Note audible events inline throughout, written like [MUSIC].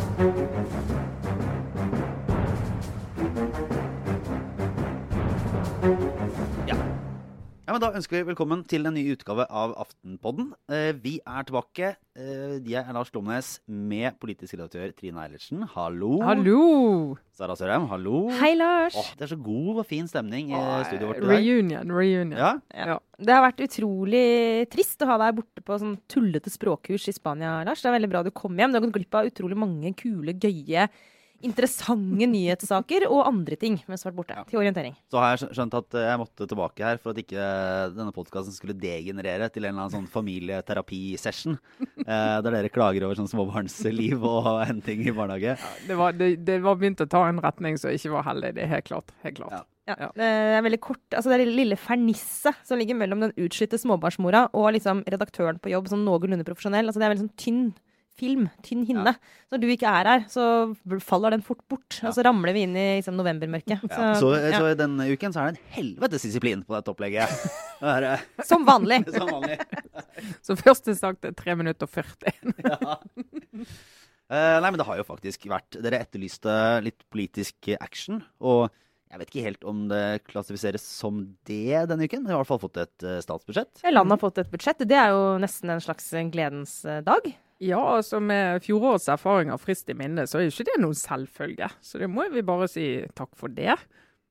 Thank you. Ja, men Da ønsker vi velkommen til en ny utgave av Aftenpodden. Eh, vi er tilbake. Eh, jeg er Lars Glomnes med politisk redaktør Trine Eilertsen. Hallo. Hallo! Sara Sørheim, hallo. Hei, Lars. Åh, det er så god og fin stemning i studioet vårt i dag. Reunion, reunion. Ja, Ja. Det har vært utrolig trist å ha deg borte på sånn tullete språkkurs i Spania, Lars. Det er veldig bra du kom hjem. Du har gått glipp av utrolig mange kule, gøye, interessante nyhetssaker og andre ting mens du har vært borte. Til orientering. Så har jeg skjønt at jeg måtte tilbake her for at ikke denne podkasten skulle degenerere til en eller annen sånn familieterapisession. [LAUGHS] Eh, der dere klager over sånn småbarnsliv og henting i barnehage. Det, var, det, det var begynt å ta en retning som ikke var heldig. Det er helt klart. Helt klart. Ja. Ja, Ja. Det er veldig kort, altså det er lille fernisset som ligger mellom den utslitte småbarnsmora og liksom redaktøren på jobb, sånn noenlunde profesjonell. Altså det er veldig sånn tynn film, tynn hinne. Ja. når du ikke er her, så faller den fort bort. Og så ramler vi inn i liksom, novembermørket. Ja. Så, ja. så denne uken så er det en helvetes disiplin på dette opplegget. [LAUGHS] Det er, eh, Som vanlig. [LAUGHS] som vanlig. [LAUGHS] Så første sagt er 3 minutter og 40. Ja. Eh, nei, men det har jo faktisk vært Dere etterlyste litt politisk action. Og jeg vet ikke helt om det klassifiseres som det denne uken, men vi har i hvert fall fått et eh, statsbudsjett. Ja, Landet har fått et budsjett. Det er jo nesten en slags gledens eh, dag. Ja, altså med fjorårets erfaringer frist i minne, så er jo ikke det noen selvfølge. Så det må vi bare si takk for det.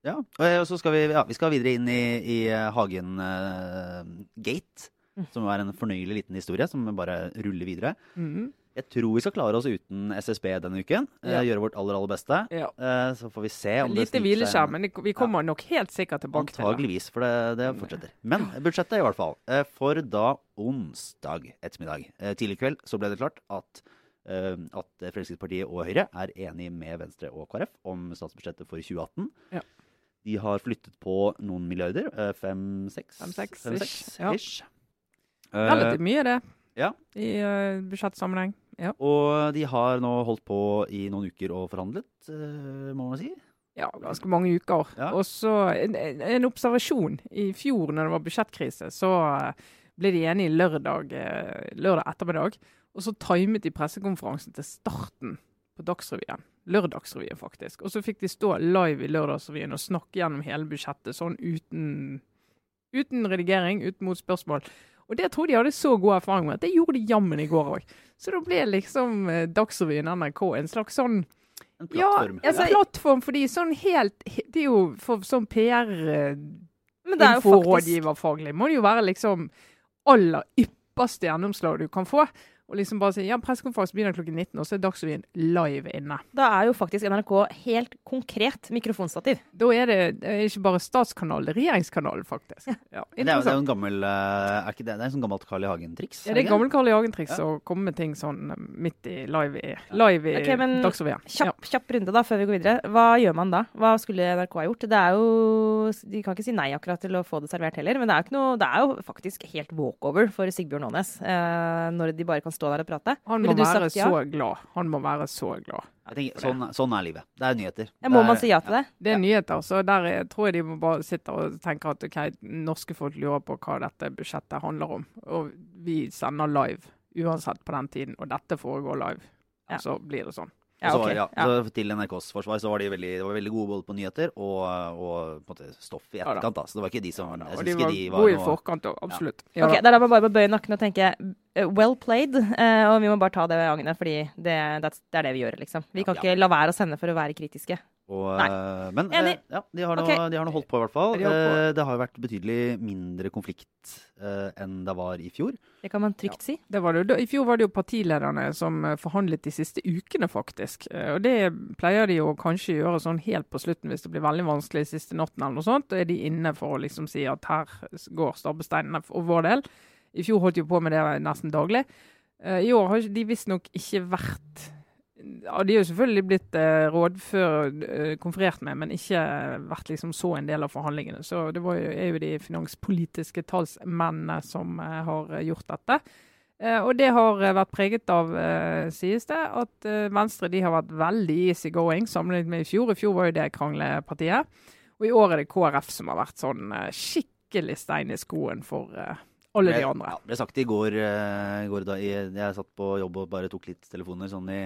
Ja, Og så skal vi, ja, vi skal videre inn i, i eh, Hagen uh, Gate, som er en fornøyelig liten historie som bare ruller videre. Mhm. Jeg tror vi skal klare oss uten SSB denne uken. eh, Ja. Gjøre vårt aller, aller beste. Ja. Eh, så får vi se om det Lite seg men vi kommer nok helt sikkert tilbake til det. Antageligvis, for det, det fortsetter. Men budsjettet i hvert fall. Eh, For da onsdag ettermiddag tidlig kveld så ble det klart at, at Fremskrittspartiet og Høyre er enige med Venstre og KrF om statsbudsjettet for 2018. Ja. De har flyttet på noen milliarder. Fem, seks? Fem-seks Fem, ish, seks ja. Relativt mye, det. Ja. I uh, budsjettsammenheng. Ja. Og de har nå holdt på i noen uker og forhandlet, uh, må man si. Ja, ganske mange uker. Ja. Og så en, en observasjon. I fjor, når det var budsjettkrise, så eh, ble de enige lørdag, lørdag ettermiddag. Og så timet de pressekonferansen til starten på Dagsrevyen. Lørdagsrevyen, faktisk. Og så fikk de stå live i Lørdagsrevyen og snakke gjennom hele budsjettet sånn uten, uten redigering, uten motspørsmål. Og det tror jeg de hadde så god erfaring med at det gjorde de jammen i går òg. Så da ble liksom eh, Dagsrevyen NRK en slags sånn En ja, plattform. altså, en plattform for de sånn helt Det er jo for sånn Men det er jo faktisk PR-inforådgiverfaglig. Må det jo være liksom aller ypperste gjennomslag du kan få. Og liksom bare si ja, pressekonferanse begynner klokken 19, og så er Dagsrevyen live inne. Da er jo faktisk NRK helt konkret mikrofonstativ. Da er det, det er ikke bare statskanal, det er regjeringskanalen, faktisk. Ja, Det er, det er jo en gammel eh, Er ikke det, det er en sånn gammelt Carl I. Hagen-triks? Ja, det er gammelt gammel Carl I. Hagen-triks Ja. å komme med ting sånn eh, midt i live i, live i Ok, men Dagsrevyen. Kjapp, kjapp runde da, før vi går videre. Hva gjør man da? Hva skulle NRK ha gjort? Det er jo, De kan ikke si nei akkurat til å få det servert heller, men det er, jo ikke noe, det er jo faktisk helt walkover for Sigbjørn Aanes eh, når de bare kan stå der og prate. Han må være ja? så glad. Han må være så glad. Jeg tenker, sånn, sånn er livet. Det er nyheter. Ja, må er- man si ja til det? Det er nyheter, så der er, tror jeg de må bare sitte og tenke at ok, norske folk lurer på hva dette budsjettet handler om. Og vi sender live uansett på den tiden, og dette foregår live. Ja. Så blir det sånn. Ja, okay. var, ja, Ja. til NRKs forsvar så var de veldig, de var veldig gode både på nyheter og, og på en måte stoff i Ja da. etterkant. da. Så det var ikke de som jeg Og de var de gode i forkant òg, absolutt. Ja, Ok, da. Da er det bare å bøye nakken og tenke eh, well played, eh, og vi må bare ta det ved agnet, fordi det, det er det vi gjør, liksom. Vi kan Ja. ikke la være å sende for å være kritiske. Og, Nei. eh, men Enig. eh, ja, de har, nå, okay. de har nå holdt på, i hvert fall. De. Eh, det har jo vært betydelig mindre konflikt eh, enn det var i fjor. Det kan man trygt si. Det var det. Da- I fjor var det jo partilederne som eh, forhandlet de siste ukene, faktisk. Eh, Og det pleier de jo kanskje gjøre sånn helt på slutten hvis det blir veldig vanskelig siste natten eller noe sånt. Da er de inne for å liksom si at her går stabbesteinene for vår del. I fjor holdt de på med det nesten daglig. I år har de visstnok ikke vært ja, De er jo selvfølgelig blitt eh, rådfør, eh, konferert med, men ikke vært liksom så en del av forhandlingene. Så det var jo, er jo de finanspolitiske talsmennene som eh, har eh, gjort dette. Eh, og det har eh, vært preget av, eh, sies det, at eh, Venstre de har vært veldig easy going sammenlignet med i fjor. I fjor var jo det kranglepartiet. Og i år er det KrF som har vært sånn eh, skikkelig stein i skoen for eh, alle de andre. Ja, ble sagt i går, eh, i går da jeg, jeg satt på jobb og bare tok litt telefoner sånn i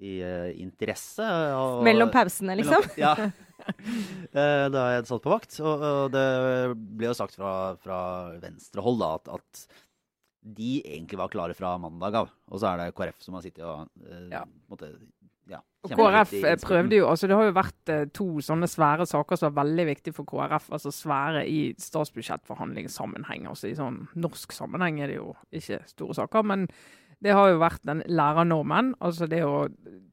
i eh, interesse. Og, Mellom pausene, liksom? Mellom- Ja. [LAUGHS] Eh, da er jeg satt på vakt. Og, og det ble jo sagt fra, fra venstrehold da, at, at de egentlig var klare fra mandag av. Og så er det KrF som har sittet og eh, Ja. måtte, ja, Og KrF prøvde jo, altså Det har jo vært to sånne svære saker som er veldig viktige for KrF. altså Svære i statsbudsjettforhandlingssammenheng. altså I sånn norsk sammenheng er det jo ikke store saker. Men det har jo vært den lærernormen. Altså det å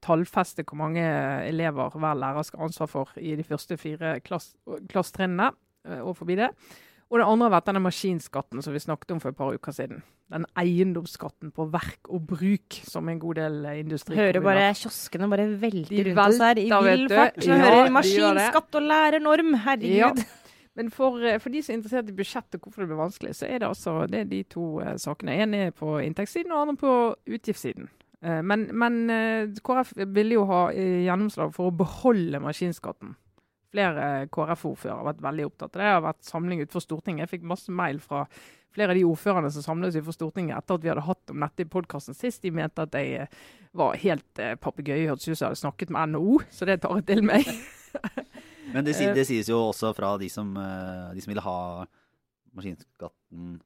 tallfeste hvor mange elever hver lærer skal ha ansvar for i de første fire klass, klassetrinnene eh, og forbi det. Og det andre har vært denne maskinskatten som vi snakket om for et par uker siden. Den eiendomsskatten på verk og bruk som en god del industri Hører bare kioskene bare velte rundt oss her i velter, vill fart. Ja, hører maskinskatt og lærernorm. Herregud. Men for, eh, for de som er interessert i budsjett og hvorfor det blir vanskelig, så er det altså det er de to uh, sakene. En er på inntektssiden, og andre på utgiftssiden. Uh, men men uh, KrF ville jo ha gjennomslag for å beholde maskinskatten. Flere KrF-ordførere har vært veldig opptatt av det. Det har vært samling utenfor Stortinget. Jeg fikk masse mail fra flere av de ordførerne som samles utenfor Stortinget etter at vi hadde hatt om dette i podkasten sist. De mente at jeg var helt eh, papegøye. Hørtes ut som jeg hadde snakket med NHO, så det tar jeg til meg. [LAUGHS] Men det, Eh. det sies jo også fra de som, eh, de som ville ha maskinskatten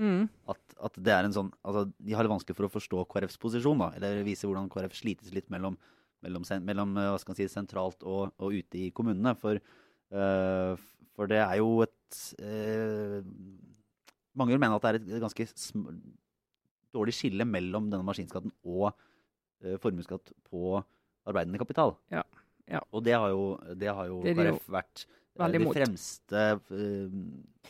Mm. at, at det er en sånn altså, De har det vanskelig for å forstå KrFs posisjon, da. Eller vise hvordan KrF slites litt mellom, mellom, mellom eh, hva skal man si, sentralt og, og ute i kommunene. For, uh, for det er jo et uh, Mange vil mene at det er et ganske dårlig skille mellom denne maskinskatten og uh, formuesskatt på arbeidende kapital. Ja, ja. Og det har jo, det har jo Det er de jo vært eh, veldig de fremste uh,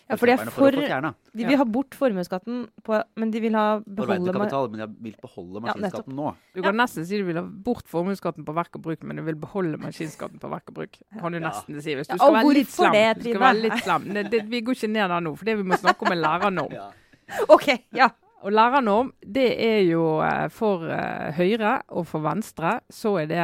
Ja, for de er for å for få fjerna. De vil ha bort formuesskatten, men de vil ha beholde kapital, men de vil beholde Ja, maskinskatten nå. Du kan nesten si du vil ha bort formuesskatten på verk og bruk, men du vil beholde maskinskatten på verk og bruk. Kan du Ja. nesten si. Hvis du skal være litt slem. det, du skal være litt slem. Det, det, vi går ikke ned der nå, for det vi må snakke om er lærernorm. Ja. Og lærernorm, det er jo eh, for eh, Høyre og for Venstre, så er det,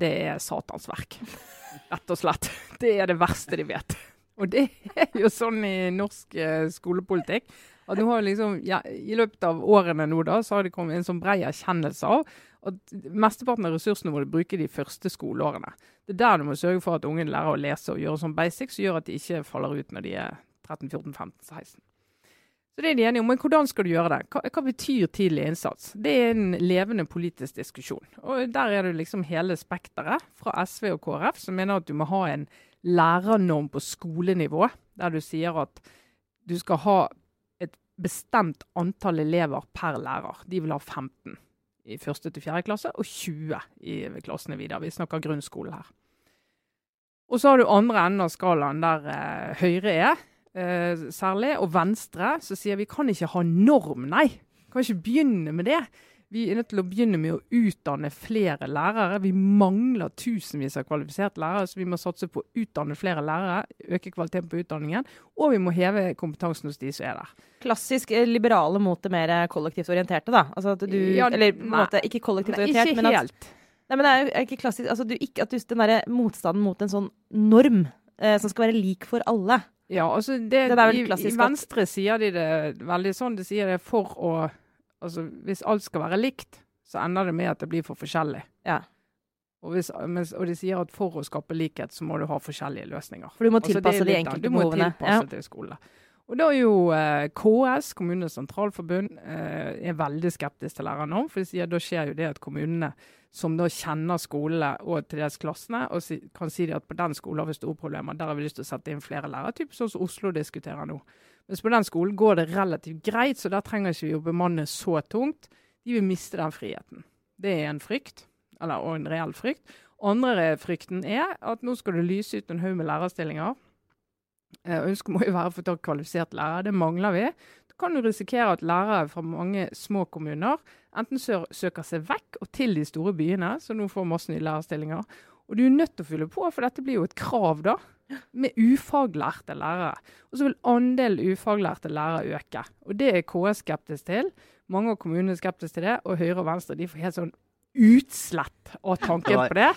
det er satans verk. [LAUGHS] Rett og slett. Det er det verste de vet. Og det er jo sånn i norsk eh, skolepolitikk at nå har liksom, ja, I løpet av årene nå da, så har det kommet en sånn brei erkjennelse av at mesteparten av ressursene må du bruke de første skoleårene. Det er der du må sørge for at ungene lærer å lese og gjøre sånn basic, som gjør at de ikke faller ut når de er 13, 14, 15, 16. Så det er de enige om. Men hvordan skal du gjøre det? Hva, hva betyr tidlig innsats? Det er en levende politisk diskusjon. Og der er det liksom hele spekteret, fra SV og KrF, som mener at du må ha en lærernorm på skolenivå, der du sier at du skal ha et bestemt antall elever per lærer. De vil ha 15 i første til fjerde klasse, og 20 i klassene videre. Vi snakker grunnskole her. Og så har du andre enden av skalaen, der eh, Høyre er, eh, særlig, og Venstre, som sier vi kan ikke ha norm, nei. Vi kan ikke begynne med det. Vi er nødt til å begynne med å utdanne flere lærere. Vi mangler tusenvis av kvalifiserte lærere, så vi må satse på å utdanne flere lærere, øke kvaliteten på utdanningen, og vi må heve kompetansen hos de som er der. Klassisk eh, liberale mot det mer kollektivt orienterte, da. Altså at du Ja, Eller på en måte ikke kollektivt orientert, ikke men at helt. Nei, men det er jo ikke klassisk altså, du, ikke, at du, Den derre motstanden mot en sånn norm eh, som skal være lik for alle. Ja, altså det, Det i, I at- Venstre sier de det veldig sånn. De sier det for å Altså hvis alt skal være likt, så ender det med at det blir for forskjellig. Ja. Og, hvis, og de sier at for å skape likhet, så må du ha forskjellige løsninger. For du må Altså, tilpasse de enkelte behovene. Du må tilpasse Ja. til skole. Og da er jo eh, KS, Kommunenes sentralforbund, eh, er veldig skeptisk til lærernorm. For de sier da skjer jo det at kommunene som da kjenner skolene og til dels klassene, og si, kan si at på den skolen har vi store problemer, der har vi lyst til å sette inn flere lærere, sånn som Oslo diskuterer nå. Mens på den skolen går det relativt greit, så der trenger ikke vi å bemanne så tungt. De vil miste den friheten. Det er en frykt, eller og en reell frykt. Andre frykten er at nå skal du lyse ut en haug med lærerstillinger. Eh, Ønsket må jo være å få tak kvalifisert lærer, det mangler vi. Da kan du risikere at lærere fra mange små kommuner enten sø søker seg vekk og til de store byene, så nå får masse nye lærerstillinger. Og du er nødt til å fylle på, for dette blir jo et krav, da. Med ufaglærte lærere. Og så vil andelen ufaglærte lærere øke. Og det er KS skeptisk til. Mange av kommunene er skeptiske til det, og Høyre og Venstre de får helt sånn utslett av tanken på det.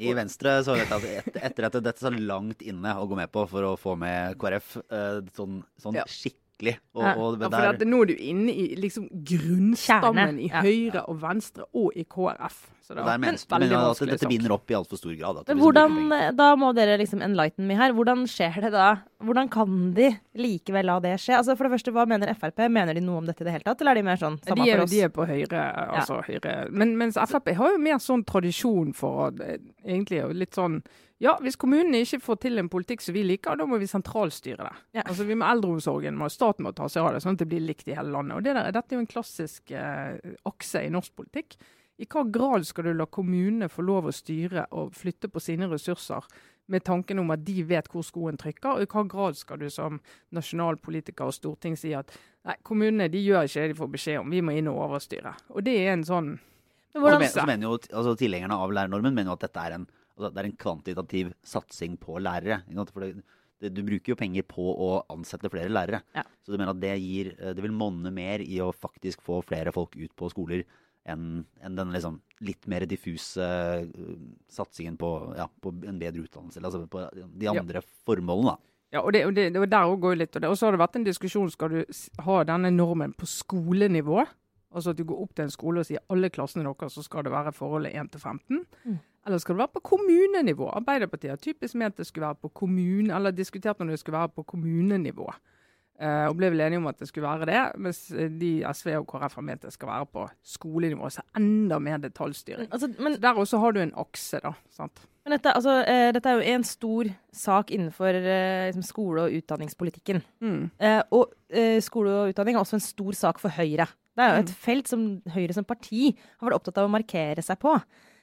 I Venstre så vet jeg at et, etter at dette så langt inne å gå med på for å få med KrF, eh, sånn, sånn Ja. skikkelig skikkelig. Og, Ja. og Ja, for nå er du inne i liksom grunnstammen Kjerne, i ja. Høyre og Venstre og i KrF. Så det var men, veldig at dette binder opp i altfor stor grad. At Men hvordan, da må dere liksom enlighten me her. Hvordan skjer det da? Hvordan kan de likevel la det skje? Altså For det første, Hva mener Frp? Mener de noe om dette i det hele tatt, eller er de mer sånn samme de er, for oss? De er på høyre, altså høyre. Men, mens Frp har jo mer sånn tradisjon for å eh, egentlig litt sånn Ja, hvis kommunene ikke får til en politikk som vi liker, da må vi sentralstyre det. Ja. Altså vi må Eldreomsorgen må staten må ta seg av det, sånn at det blir likt i hele landet. Og det der, Dette er jo en klassisk eh, akse i norsk politikk. I hva grad skal du la kommunene få lov å styre og flytte på sine ressurser med tanken om at de vet hvor skoen trykker, og i hva grad skal du som nasjonalpolitiker og storting si at nei, kommunene de gjør ikke det de får beskjed om, vi må inn og overstyre. Og det er en sånn Men hvordan, så mener jo altså, Tilhengerne av lærernormen mener jo at dette er en, altså, det er en kvantitativ satsing på lærere. For det, det, du bruker jo penger på å ansette flere lærere. Ja. Så du mener at det, gir, eh, det vil monne mer i å faktisk få flere folk ut på skoler enn en den liksom litt mer diffuse eh, satsingen på, ja, på en bedre utdannelse. eller Altså på de Ja. andre formålene. da. Ja, og, det, og, det, og der òg går litt. Og, så har det vært en diskusjon skal du ha denne normen på skolenivå. Altså at du går opp til en skole og sier alle klassene deres så skal det være forholdet 1 til 15. Mm. Eller skal det være på kommunenivå? Arbeiderpartiet har typisk ment det skulle være på kommune, eller diskutert om det skulle være på kommunenivå. Eh, og ble vel enige om at det skulle være det, mens eh, de SV og KrF har ment det skal være på skolenivå. Så enda mer detaljstyring. altså, men, Så der også har du en akse, da. sant? men dette, altså, eh, dette er jo en stor sak innenfor eh, liksom skole- og utdanningspolitikken. Mm. Eh, og eh, skole og utdanning er også en stor sak for Høyre. Det er jo et Mm. felt som Høyre som parti har vært opptatt av å markere seg på.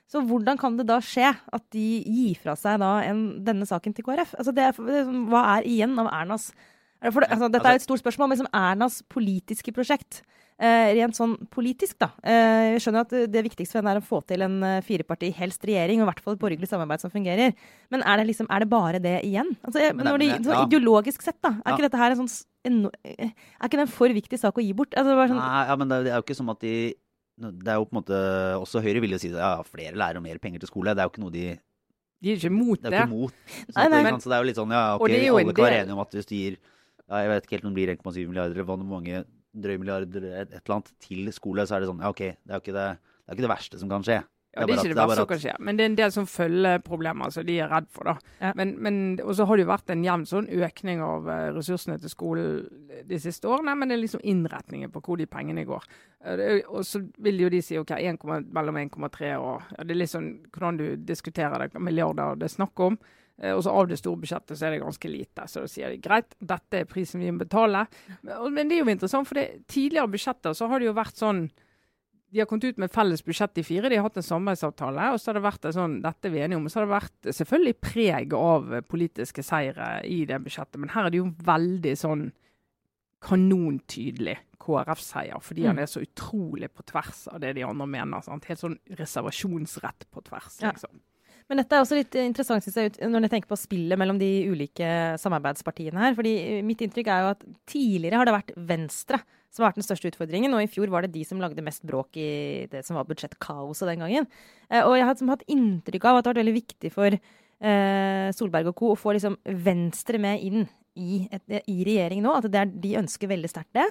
Så hvordan kan det da skje at de gir fra seg da en, denne saken til KrF? Altså det sånn, hva er igjen av Ernas er det for altså, Dette er et stort spørsmål, men som Ernas politiske prosjekt. Eh, rent sånn politisk, da. Eh, jeg skjønner at det- viktigste for henne er å få til en eh, fireparti, helst regjering, og i hvert fall et borgerlig samarbeid som fungerer. Men er det liksom, er det bare det igjen? Altså, jeg, det- når det, så ja. Ideologisk sett, da. Er Ja. ikke dette her en sånn en, eh, Er ikke det en for viktig sak å gi bort? Altså, sånn, Nei, ja, men det, det er jo ikke som at de det er jo på en måte, Også Høyre vil jo si ja, flere lærere og mer penger til skole. Det er jo ikke noe de De er ikke mot Det det. er mot. Så, [LAUGHS] Nei, nei. så det er jo litt sånn, ja, ok, alle kan være enige om at hvis du gir ja, jeg vet ikke helt om det blir 1,7 milliarder eller hvor mange drøye milliarder et, et eller annet til skole, så er det sånn ja, ok, det er jo ikke det, det, er ikke det verste som kan skje. Ja, det er ikke det verste som kan skje, men det er en del sånn følgeproblemer som de er redd for. da. Ja. Men, men, og så har det jo vært en jevn sånn økning av eh, ressursene til skolen de siste årene, men det er liksom innretningen på hvor de pengene går. Eh, Og så vil jo de si ok, 1, mellom 1,3 og ja, Det er litt sånn hvordan du diskuterer det, milliarder det er snakk om. Eh, Og så av det store budsjettet så er det ganske lite. Så da sier de greit, dette er prisen vi må betale. Men, men det er jo interessant, for det, tidligere budsjetter så har det jo vært sånn de har kommet ut med felles budsjett i fire. De har hatt en samarbeidsavtale. og så har det vært en sånn, dette er vi enige om, så har det vært selvfølgelig preg av politiske seire i det budsjettet. Men her er det jo veldig sånn kanontydelig KrF-seier, fordi Mm. han er så utrolig på tvers av det de andre mener. Sant? Helt sånn reservasjonsrett på tvers. Ja. liksom. Men dette er også litt interessant synes jeg, når jeg tenker på spillet mellom de ulike samarbeidspartiene her. fordi mitt inntrykk er jo at tidligere har det vært Venstre som har vært den største utfordringen, og i fjor var det de som lagde mest bråk i det som var budsjettkaoset den gangen. Eh, og jeg har liksom hatt inntrykk av at det har vært veldig viktig for eh, Solberg og co. å få liksom Venstre med inn i, et, i regjering nå. At det er, de ønsker veldig sterkt det.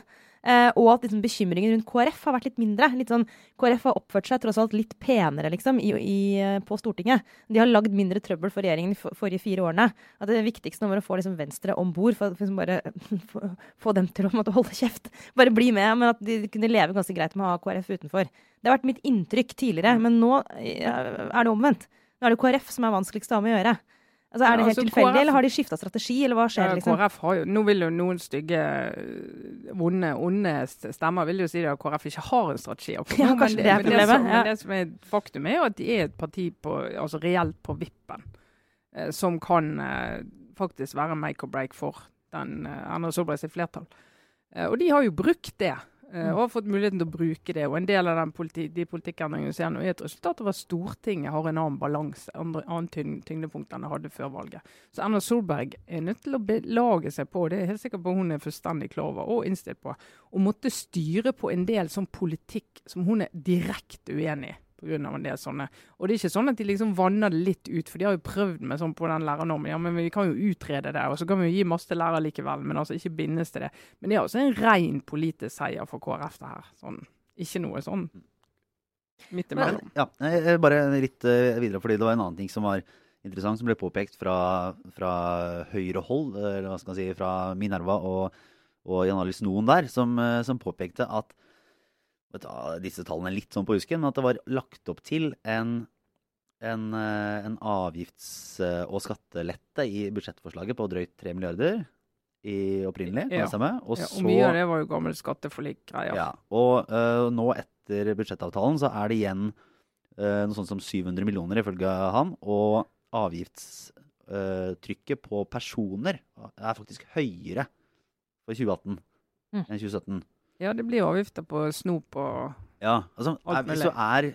Eh, og at liksom, bekymringen rundt KrF har vært litt mindre. Litt sånn, KrF har oppført seg tross alt litt penere liksom, i, i, eh, på Stortinget. De har lagd mindre trøbbel for regjeringen de for, forrige fire årene. At det viktigste nå var å få liksom, Venstre om bord, for, for liksom bare [LAUGHS] få, få dem til å måtte holde kjeft. Bare bli med, men at de kunne leve ganske greit med å ha KrF utenfor. Det har vært mitt inntrykk tidligere, men nå eh, er det omvendt. Nå er det KrF som er vanskeligst å ha med å gjøre. Altså, er Ja, det helt altså, tilfeldig, KrF eller har de skifta strategi, eller hva skjer? Ja, liksom? KrF har jo, nå vil jo noen stygge, øh, vonde, onde stemmer vil jo si at KrF ikke har en strategi. Ja, kanskje men det er men det, problemet, som, ja. men det som er faktum, er jo at de er et parti på, altså reelt på vippen, eh, som kan eh, faktisk være make or break for den eh, Erna Solberg sitt flertall. Eh, og de har jo brukt det. Eh, og har fått muligheten til å bruke det. Og en del av den politi de politikkendringene vi ser nå, er et resultat av at Stortinget har en annen balanse, annen tyng tyngdepunkt enn det hadde før valget. Så Erna Solberg er nødt til å belage seg på, det er jeg helt sikker på hun er fullstendig klar over og innstilt på, å måtte styre på en del sånn politikk som hun er direkte uenig i. Av en del sånne. Og det er ikke sånn at de liksom vanner det litt ut, for de har jo prøvd med sånn på den lærernormen. Ja, men vi kan jo utrede det, og så kan vi jo gi masse til lærere likevel, men altså ikke bindes til det. Men det er altså en ren politisk seier for KrF, det her. Sånn, ikke noe sånn midt imellom. Ja, eh, bare litt eh, videre, fordi det var en annen ting som var interessant, som ble påpekt fra, fra høyrehold, eller hva skal man si, fra Minerva og, og Jan Alice Noen der, som, eh, som påpekte at disse tallene litt sånn på husken, men at det var lagt opp til en, en, eh, en avgifts- eh, og skattelette i budsjettforslaget på drøyt 3 milliarder i opprinnelig. Ja. Og Ja, så, og mye av det var jo gammel skatteforlik-greia. ja, og uh, nå etter budsjettavtalen så er det igjen uh, noe sånt som 700 millioner ifølge han. Og avgiftstrykket på personer er faktisk høyere for 2018 Mm. enn 2017. Ja, det blir avgifter på snop og Ja, altså, Alt mulig. så er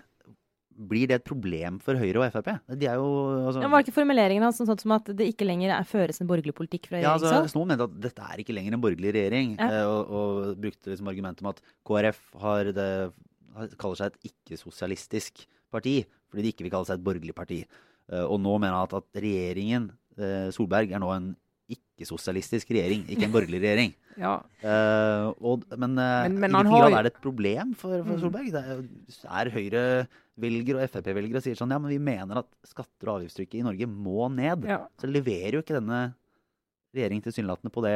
Blir det et problem for Høyre og Frp? De er jo altså, Ja, var ikke formuleringen hans sånn som at det ikke lenger er føres en borgerlig politikk fra Ja, altså, Snop Snoen mente at dette er ikke lenger en borgerlig regjering, Ja. eh, og, og brukte liksom argumentet om at KrF har det, kaller seg et ikke-sosialistisk parti, fordi de ikke vil kalle seg et borgerlig parti. Eh, og nå mener han at, at regjeringen, eh, Solberg, er nå en ikke-sosialistisk regjering, ikke en borgerlig regjering. [LAUGHS] Ja. uh, og, men, eh, Men- men i hvilken grad er det et problem for, for Mm. Solberg? Det er, er Høyre-velgere og Frp-velgere sier sånn ja, men vi mener at skatter og avgiftstrykket i Norge må ned. ja. Så leverer jo ikke denne regjeringen tilsynelatende på det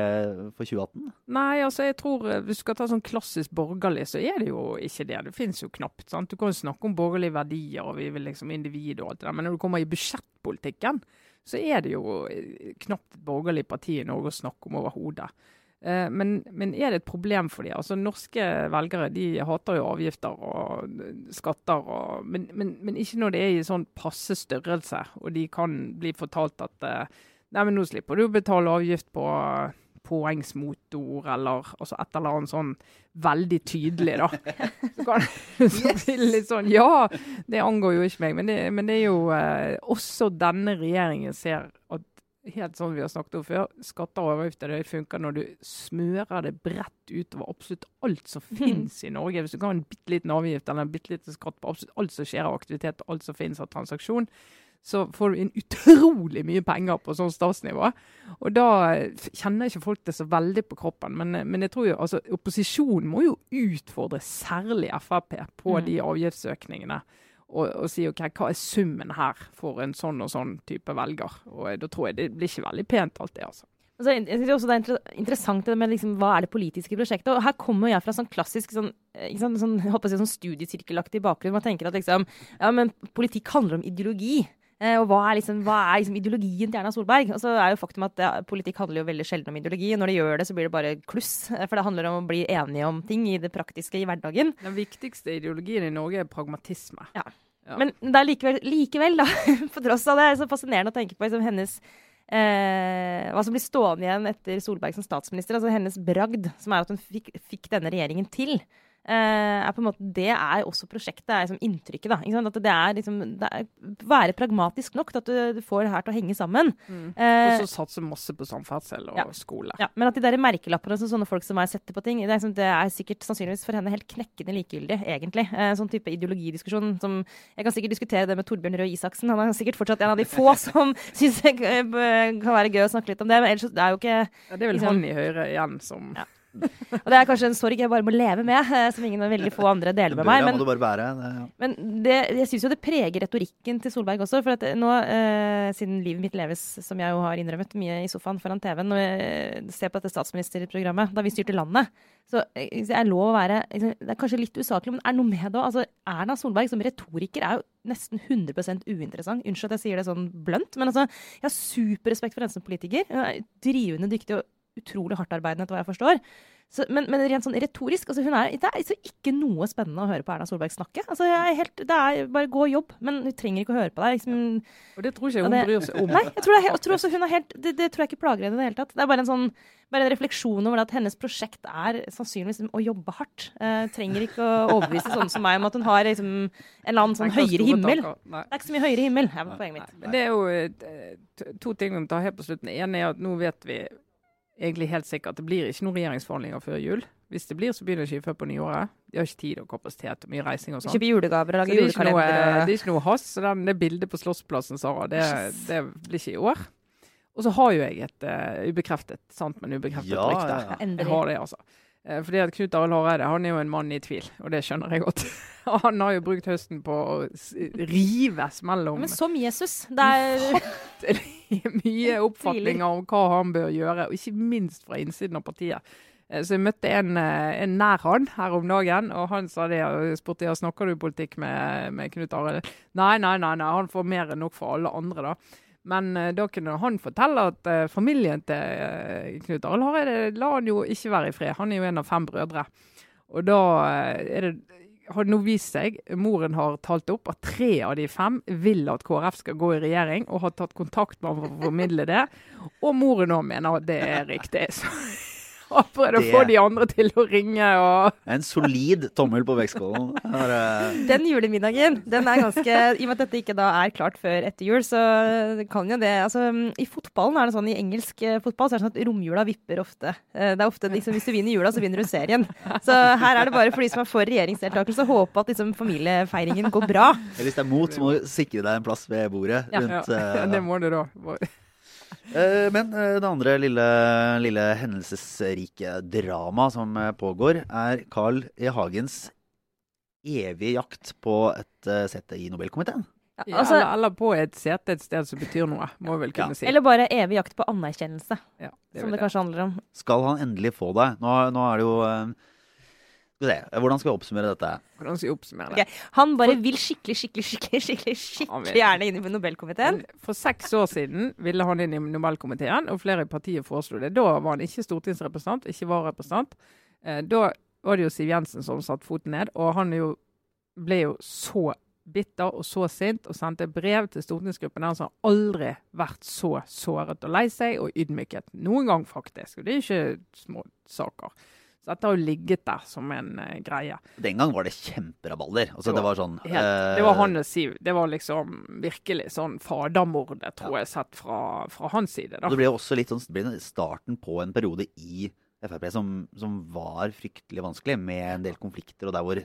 for 2018. Nei, altså jeg tror eh, hvis du skal ta sånn klassisk borgerlig, så er det jo ikke det. Det finnes jo knapt. sant? Du kan jo snakke om borgerlige verdier og vi vil liksom individ og alt det der, men når du kommer i budsjettpolitikken, så er det jo eh, knapt et borgerlig parti i Norge å snakke om overhodet. Eh, Men, men er det et problem for de? Altså Norske velgere de hater jo avgifter og eh, skatter, og, men, men, men ikke når det er i sånn passe størrelse, og de kan bli fortalt at Nei, men nå slipper du å betale avgift på poengsmotor, eller altså et eller annet sånn veldig tydelig, da. [LAUGHS] Så, kan, så bli litt sånn Ja, det angår jo ikke meg, men det, men det er jo eh, Også denne regjeringen ser at helt sånn vi har snakket om før, skatter og avgifter det funker når du smører det bredt utover absolutt alt som finnes i Norge. Hvis du kan ha en bitte liten avgift eller en bitte liten skatt på absolutt alt som skjer av aktivitet, alt som finnes av transaksjon, så får du inn utrolig mye penger på sånn statsnivå. Og da kjenner ikke folk det så veldig på kroppen. Men, men jeg tror jo, altså, opposisjonen må jo utfordre særlig Frp på Mm. de avgiftsøkningene. Og, og si ok, hva er summen her for en sånn og sånn type velger. Og da tror jeg det blir ikke veldig pent alt det, altså. Altså, jeg synes også det er inter interessant det med liksom, hva er det politiske prosjektet. Og her kommer jeg fra sånn klassisk sånn, eh, sånn, si, sånn studiesirkelaktig bakgrunn. Man tenker at liksom, ja, men politikk handler om ideologi. Eh, og hva er, liksom, hva er liksom ideologien til Erna Solberg? Og så er jo faktum at ja, politikk handler jo veldig sjelden om ideologi. Og når det gjør det, så blir det bare kluss. Eh, For det handler om å bli enige om ting i det praktiske i hverdagen. Den viktigste ideologien i Norge er pragmatisme. Ja. Ja. Men det er likevel, likevel da, [LAUGHS] på tross av det, er så fascinerende å tenke på liksom, hennes eh, Hva som blir stående igjen etter Solberg som statsminister. Altså hennes bragd, som er at hun fikk, fikk denne regjeringen til. Eh, er på en måte, det er også prosjektet, er liksom inntrykket. da, ikke sant? At det er liksom, det er, Være pragmatisk nok til at du, du får det her til å henge sammen. Mm. Eh, Og så satse masse på samferdsel og ja. skole. ja, men at de der merkelappene som sånne folk som meg setter på ting, det er, liksom, det er sikkert sannsynligvis for henne helt knekkende likegyldig, egentlig. Eh, sånn type ideologidiskusjon som Jeg kan sikkert diskutere det med Torbjørn Røe Isaksen. Han er sikkert fortsatt en av de få [LAUGHS] som syns det kan være gøy å snakke litt om det. Men ellers så- det er jo ikke Ja, det er vel Liksom- han i Høyre igjen som Ja. Og det er kanskje en sorg jeg bare må leve med, eh, som ingen veldig få andre deler med meg. Men. Det, men det, jeg syns jo det preger retorikken til Solberg også. For at nå, eh, siden livet mitt leves, som jeg jo har innrømmet, mye i sofaen foran TV-en, når jeg ser på dette statsministerprogrammet, da vi styrte landet, så eh, jeg er lov å være liksom, Det er kanskje litt usaklig, men det er noe med det òg. Altså, Erna Solberg som retoriker er jo nesten 100% uinteressant. Unnskyld at jeg sier det sånn blønt, men altså, jeg har superrespekt for henne som politiker. Hun er drivende dyktig og utrolig hardtarbeidende, etter hva jeg forstår. Så, men, men rent sånn retorisk altså er, Det er altså ikke noe spennende å høre på Erna Solberg snakke. Altså, helt, det er bare gå og jobb, men hun trenger ikke å høre på deg. Liksom, Og det tror ikke jeg hun bryr seg om. Nei, jeg tror, det jeg tror også hun er helt det, det tror jeg ikke plager henne i det hele tatt. Det er bare en sånn bare en refleksjon over at hennes prosjekt er sannsynligvis å jobbe hardt. Eh, trenger ikke å overbevise sånne som meg om at hun har liksom, en eller annen sånn høyere himmel. Det er ikke så mye høyere himmel, er poenget mitt. Det er jo eh, to ting vi må ta helt på slutten. Den ene er at nå vet vi egentlig helt sikkert at det blir ikke noen regjeringsforhandlinger før jul. Hvis det blir, så begynner ikke før på nyåret. De har ikke tid og kapasitet og mye reising og sånn. Kjøpe julegaver og lage det er, julekalender. det er ikke noe hast. Så den, det bildet på Slottsplassen, Sara, det, det blir ikke i år. Og så har jo jeg et uh, ubekreftet, sant, men ubekreftet Ja, rykte. ja, ja. Jeg har det, altså. Eh, fordi at Knut Arild Hareide han er jo en mann i tvil, og det skjønner jeg godt. [LAUGHS] han har jo brukt høsten på å rives mellom Men som Jesus. Det er [LAUGHS] [LAUGHS] mye oppfatninger om hva han bør gjøre, og ikke minst fra innsiden av partiet. Eh, Så jeg møtte en, eh, en nær han her om dagen, og han sa det. og spurte jeg snakker du politikk med, med Knut Arild. Nei, nei, nei, nei, han får mer enn nok for alle andre, da. Men eh, da kunne han fortelle at familien til Knut Arild Hareide la han jo ikke være i fred. Han er jo en av fem brødre. Og da er det har nå vist seg, moren har talt opp, at tre av de fem vil at KrF skal gå i regjering, og har tatt kontakt med ham for å formidle det. Og moren òg mener at det er riktig. Så har prøvd å få de andre til å ringe og En solid tommel på vektskålen. Eh, Den julemiddagen, den er ganske I og med at dette ikke da er klart før etter jul, så kan jo det Altså, i fotballen er det sånn, i engelsk eh, fotball så er det sånn at romjula vipper ofte. Eh, Det er ofte liksom, Hvis du vinner jula, så vinner du serien. Så her er det bare for de som er for regjeringsdeltakelse, å håpe at liksom familiefeiringen går bra. eller hvis det er mot, så må du sikre deg en plass ved bordet. Ja. Rundt, ja, eh, [LAUGHS] Det må du da. Eh, Men eh, det andre lille, lille hendelsesrike drama som eh, pågår, er Carl E. Hagens evige jakt på et sete i Nobelkomiteen. Ja, Altså, eller, eller på et sete et sted som betyr noe, må vi vel kunne si. eller bare evig jakt på anerkjennelse, ja, det som det jeg. kanskje handler om. Skal han endelig få det? Nå, nå er det jo eh, Skal vi se, hvordan skal vi oppsummere dette? Hvordan skal vi oppsummere det? Okay. Han bare vil skikkelig, skikkelig, skikkelig skikkelig, skikkelig gjerne inn i Nobelkomiteen. For seks år siden ville han inn i Nobelkomiteen, og flere i partiet foreslo det. Da var han ikke stortingsrepresentant, ikke vararepresentant. Eh, da var det jo Siv Jensen som satte foten ned, og han jo, ble jo så bitter og så sint og sendte brev til stortingsgruppen der han sa aldri vært så såret og lei seg og ydmyket. Noen gang, faktisk. Og det er ikke små saker. Så dette har jo ligget der som en uh, greie. Den gang var det kjemperabalder. Altså, Det det var var sånn Helt. uh, Det var Siv. Det var liksom virkelig sånn fadermordet, tror jeg, sett fra, fra hans side. da. Det ble jo også litt sånn det ble starten på en periode i Frp som, som var fryktelig vanskelig, med en del konflikter, og der hvor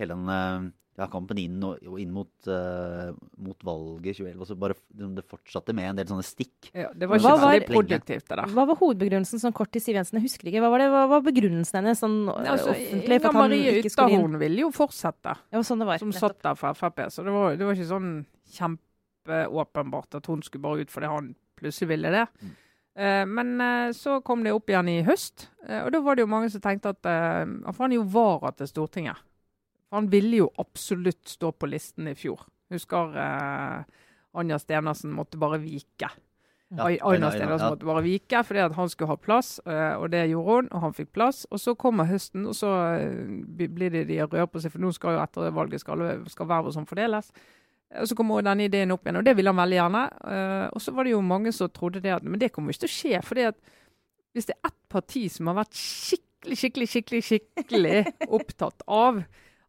hele den eh, ja, kampen inn, og, og inn mot, uh, mot valget i 2011 også bare, Det fortsatte med en del sånne stikk. Ja, det var Hva ikke var- produktivt, det der. Hva var hovedbegrunnelsen sånn kort til Siv Jensen? Jeg husker ikke. Hva var, det, hva var begrunnelsen hennes sånn øh, Altså, offentlig Inga Marie? Ytterhorn ville jo fortsette, Ja, sånn det var. som nettopp. satt der for Frp. Så det var, det var ikke sånn kjempeåpenbart at hun skulle bare ut fordi han plutselig ville det. Mm. Eh, men eh, så kom det opp igjen i høst, eh, og da var det jo mange som tenkte at eh, For han er jo vara til Stortinget. For han ville jo absolutt stå på listen i fjor. Husker eh, Anja Stenersen måtte bare vike. Ja, Ai- Aina Stenersen måtte bare vike fordi at han skulle ha plass, eh, og det gjorde hun, og han fikk plass. Og så kommer høsten, og så eh, blir det de røde på seg, for nå skal jo etter valget skal, skal vervet sånn fordeles. Og så kommer denne ideen opp igjen, og det ville han veldig gjerne. Eh, og så var det jo mange som trodde det at Men det kommer ikke til å skje. fordi at hvis det er ett parti som har vært skikkelig, skikkelig, skikkelig, skikkelig [LAUGHS] opptatt av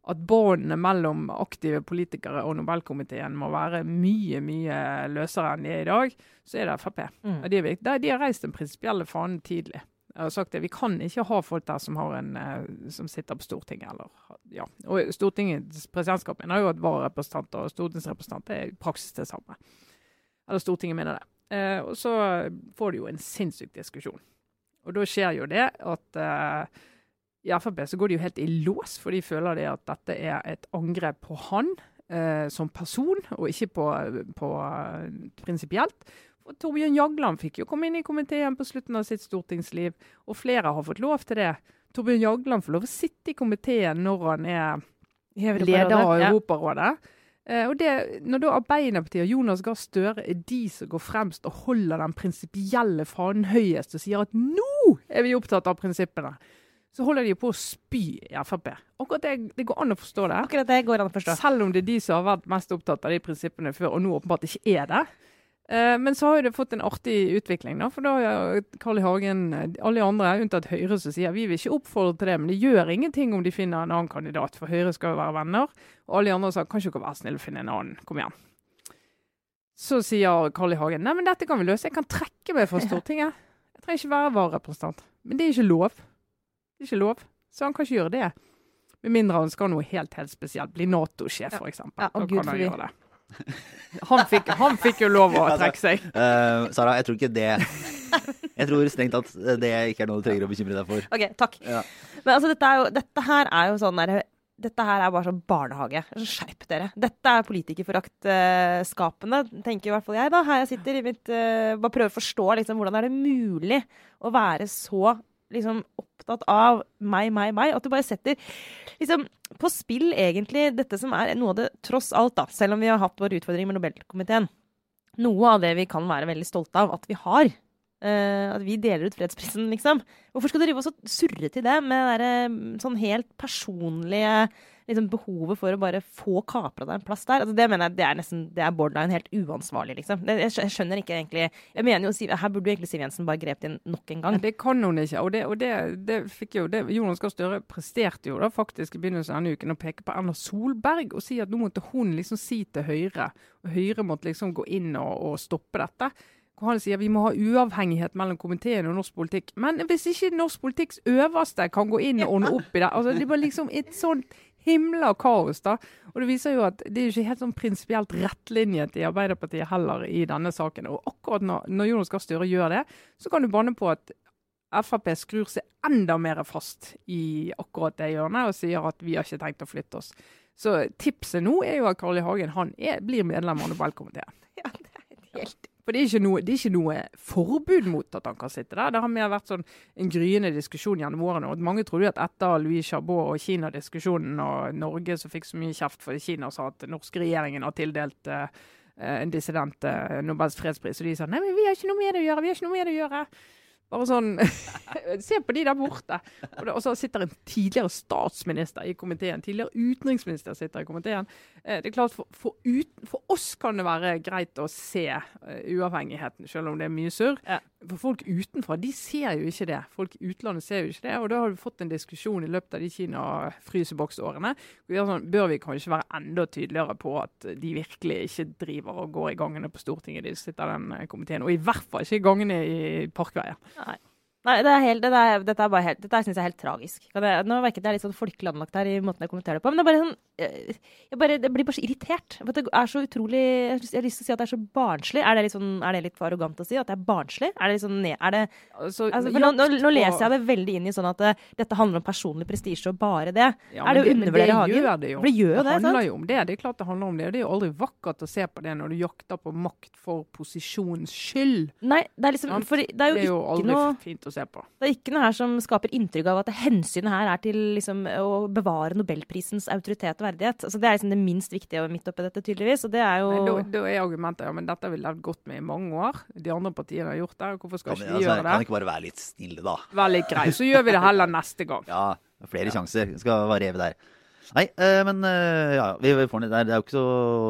at båndene mellom aktive politikere og Nobelkomiteen må være mye, mye løsere enn de er i dag, så er det Frp. Mm. Og De. De- har reist den prinsipielle fanen tidlig. Jeg har sagt det, Vi kan ikke ha folk der som, har en, eh, som sitter på Stortinget. Eller, ja. Og Stortingets presidentskap mener jo at vararepresentanter og stortingsrepresentanter er i praksis det samme. Eller Stortinget mener det. Eh, og så får du jo en sinnssyk diskusjon. Og da skjer jo det at eh, i Frp så går de jo helt i lås, for de føler det at dette er et angrep på han eh, som person, og ikke på, på eh, prinsipielt. Og Torbjørn Jagland fikk jo komme inn i komiteen på slutten av sitt stortingsliv, og flere har fått lov til det. Torbjørn Jagland får lov å sitte i komiteen når han er I leder av. Europarådet. Eh, og det, når da Arbeiderpartiet og Jonas Gahr Støre er de som går fremst og holder den prinsipielle fanen høyest og sier at nå er vi opptatt av prinsippene, så holder de på å spy i Frp. Akkurat det, det går an å forstå det. Akkurat det går an å forstå. Selv om det er de som har vært mest opptatt av de prinsippene før, og nå åpenbart ikke er det. Eh, men så har jo det fått en artig utvikling, da. For da har Carl I. Hagen, eh, alle de andre, unntatt Høyre, som sier vi vil ikke oppfordre til det, men det gjør ingenting om de finner en annen kandidat, for Høyre skal jo være venner. Og alle de andre sa kan ikke dere være snille å finne en annen, kom igjen. Så sier Carl I. Hagen nei, men dette kan vi løse, jeg kan trekke meg fra Stortinget. Jeg trenger ikke være vararepresentant. Men det er ikke lov. Det er ikke lov. Så han kan ikke gjøre det. Med mindre han skal noe helt helt spesielt. Bli Nato-sjef, f.eks. Ja, da kan han gjøre det. Han fikk, han fikk jo lov å [LAUGHS] trekke seg. Uh, [LAUGHS] Sara, jeg tror ikke det Jeg tror strengt at det ikke er noe du trenger å bekymre deg for. OK, takk. Ja. Men altså, dette, er jo, dette her er jo sånn der, Dette her er bare sånn barnehage. Så Skjerp dere. Dette er politikerforaktskapende, tenker i hvert fall jeg, da. Her jeg sitter i mitt uh, Bare prøver å forstå liksom, hvordan er det mulig å være så liksom opptatt av meg, meg, meg. At du bare setter liksom på spill egentlig dette som er noe av det, tross alt, da, selv om vi har hatt vår utfordring med Nobelkomiteen, noe av det vi kan være veldig stolte av at vi har. Eh, at vi deler ut fredsprisen, liksom. Hvorfor skal du drive og surre til det med det der, sånn helt personlige liksom, behovet for å bare få kapra deg en plass der? Altså, det mener jeg det er nesten det er borderline helt uansvarlig, liksom. Det, jeg, jeg skjønner ikke egentlig Jeg mener jo Her burde jo egentlig Siv Jensen bare grepet inn nok en gang. Men det kan hun ikke. Og det, og det, det fikk jo det, Jonas Gahr Støre presterte jo da faktisk i begynnelsen av denne uken å peke på Erna Solberg og si at nå måtte hun liksom si til Høyre, og Høyre måtte liksom gå inn og, og stoppe dette. Hvor han sier vi må ha uavhengighet mellom komiteen og norsk politikk. Men hvis ikke norsk politikks øverste kan gå inn og ordne opp i det altså Det var liksom et sånt himla kaos, da. Og det viser jo at det er ikke helt sånn prinsipielt rettlinjet i Arbeiderpartiet heller i denne saken. Og akkurat når, når Jonas Gahr Støre gjør det, så kan du banne på at Frp skrur seg enda mer fast i akkurat det hjørnet og sier at vi har ikke tenkt å flytte oss. Så tipset nå er jo at Carl I. Hagen han er, blir medlem av Nobelkomiteen. Ja, det er helt For det er, noe, det er ikke noe forbud mot at han kan sitte der. Det har mer vært sånn en gryende diskusjon gjennom årene. og Mange trodde at etter Louis Chabot og Kina-diskusjonen og Norge som fikk så mye kjeft for Kina sa at den norske regjeringen har tildelt uh, en dissident uh, Nobels fredspris, og de sa nei, men vi har ikke noe med det å gjøre. vi har ikke noe med det å gjøre. Bare sånn [LAUGHS] Se på de der borte. Og, det, og så sitter en tidligere statsminister i komiteen. Tidligere utenriksminister sitter i komiteen. Eh, det er klart For, for, ut, for oss kan det være greit å se eh, uavhengigheten, selv om det er mye surr. Ja. For folk utenfra de ser jo ikke det. Folk i utlandet ser jo ikke det. Og da har du fått en diskusjon i løpet av de Kina-fryseboksårene. Sånn, bør vi kanskje være enda tydeligere på at de virkelig ikke driver og går i gangene på Stortinget, de sitter i den eh, komiteen. Og i hvert fall ikke i gangene i Parkveien. Nei, det er helt, det er, dette er bare helt, dette synes jeg er helt tragisk. Kan jeg, nå det er litt sånn folkelig anlagt her i måten jeg kommenterer det på, men det er bare sånn jeg, jeg, bare, jeg blir bare så irritert. For det er så utrolig Jeg har lyst til å si at det er så barnslig. Er det litt, sånn, er det litt for arrogant å si at det er barnslig? Er det litt sånn er det, Altså, altså, nå, nå, nå leser jeg det veldig inn i sånn at uh, dette handler om personlig prestisje og bare det. Ja, er det å undervurdere Hagen? Det gjør det jo. Det gjør jo det, handler sant? jo om det. Det er klart det handler om det. Det er jo aldri vakkert å se på det når du jakter på makt for posisjonens skyld. Nei, det er liksom? For det er jo, Det er jo ikke aldri noe fint å se på. Det er ikke noe her som skaper inntrykk av at hensynet her er til liksom, å bevare nobelprisens autoritet og verdighet. Altså, det er liksom det minst viktige midt oppi dette, tydeligvis. Og det er jo Men da, da er argumentet ja, men dette har vi levd godt med i mange år. De andre partiene har gjort det. Hvorfor skal Kan, ikke vi- vi altså, gjøre kan det? ikke bare være litt snille, da? Vær litt grei, så gjør vi det heller neste gang. [LAUGHS] Ja, flere sjanser. Skal variere der. Nei, eh, men eh, ja, vi vi får. Det er jo ikke,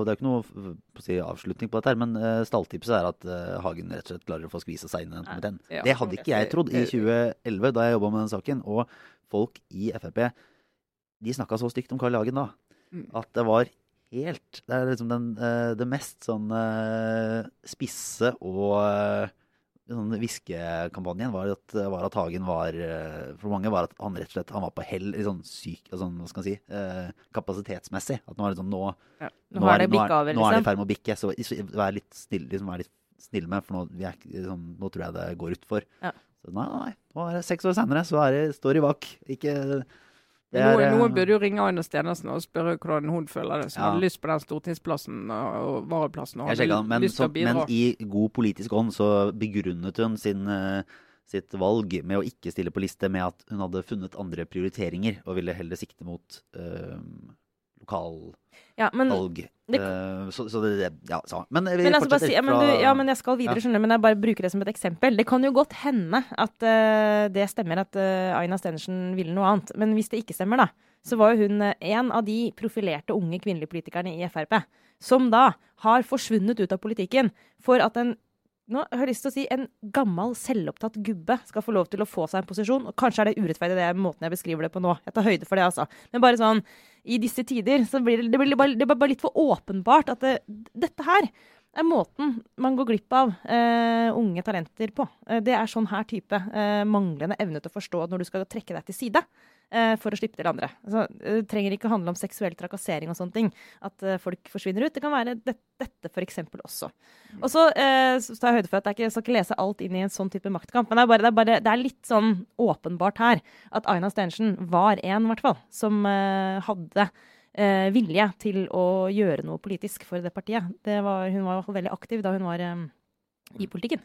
er ikke noe på å si, avslutning på dette, her, men eh, stalltipset er at Hagen rett og slett klarer å få skvisa seg inn i den komiteen. Ja. Det hadde ikke jeg trodd i 2011, da jeg jobba med den saken. Og folk i Frp de snakka så stygt om Carl Hagen da, Mm. at det var helt Det er liksom den, det mest sånn spisse og sånn hviskekampanjen var at, var at Hagen var eh, For mange var at han rett og slett han var på hell i sånn syk sånn, Hva skal man si eh, kapasitetsmessig. At nå er det sånn nå, Nå har det bikka over, liksom. nå er det i liksom. ferd med å bikke. Så vær litt snill, liksom, vær litt snill med, for nå, vi er, sånn, nå tror jeg det går utfor. Ja. Så nei, nei. Nå er det seks år senere, så er det, står de bak. Ikke det Noen, er, noen eh, burde jo ringe Aina Stenersen og spørre hvordan hun føler det, som Ja. hadde lyst på den stortingsplassen og, varaplassen. Og hadde men, lyst til å bidra. men i god politisk ånd så begrunnet hun sin, eh, sitt valg med å ikke stille på liste med at hun hadde funnet andre prioriteringer og ville heller sikte mot uh, lokalvalg. Ja, det- Eh, så, så det, Ja, så. Men men, altså, si, ja, men, du, ja, men jeg skal videre, skjønner du, men jeg bare bruker det som et eksempel. Det kan jo godt hende at uh, det stemmer at uh, Aina Stenersen ville noe annet. Men hvis det ikke stemmer, da, så var jo hun en av de profilerte unge kvinnelige politikerne i Frp. Som da har forsvunnet ut av politikken for at en nå har jeg lyst til å si en gammel, selvopptatt gubbe skal få lov til å få seg en posisjon. Og kanskje er det urettferdig, det måten jeg beskriver det på nå. Jeg tar høyde for det, altså. Men bare sånn, i disse tider så blir det, det, blir bare, det blir bare litt for åpenbart at det, dette her er måten man går glipp av eh, unge talenter på. Eh, det er sånn her type eh, manglende evne til å forstå når du skal trekke deg til side. Eh, for å slippe til andre. Altså, det trenger ikke handle om seksuell trakassering og sånne ting. At eh, folk forsvinner ut. Det kan være det, dette f.eks. også. Og så eh, tar jeg høyde for at jeg ikke, skal ikke lese alt inn i en sånn type maktkamp. Men det er, bare, det er, bare, det er litt sånn åpenbart her at Aina Stensen var en, i hvert fall, som eh, hadde eh, vilje til å gjøre noe politisk for det partiet. Det var, hun var veldig aktiv da hun var eh, i politikken.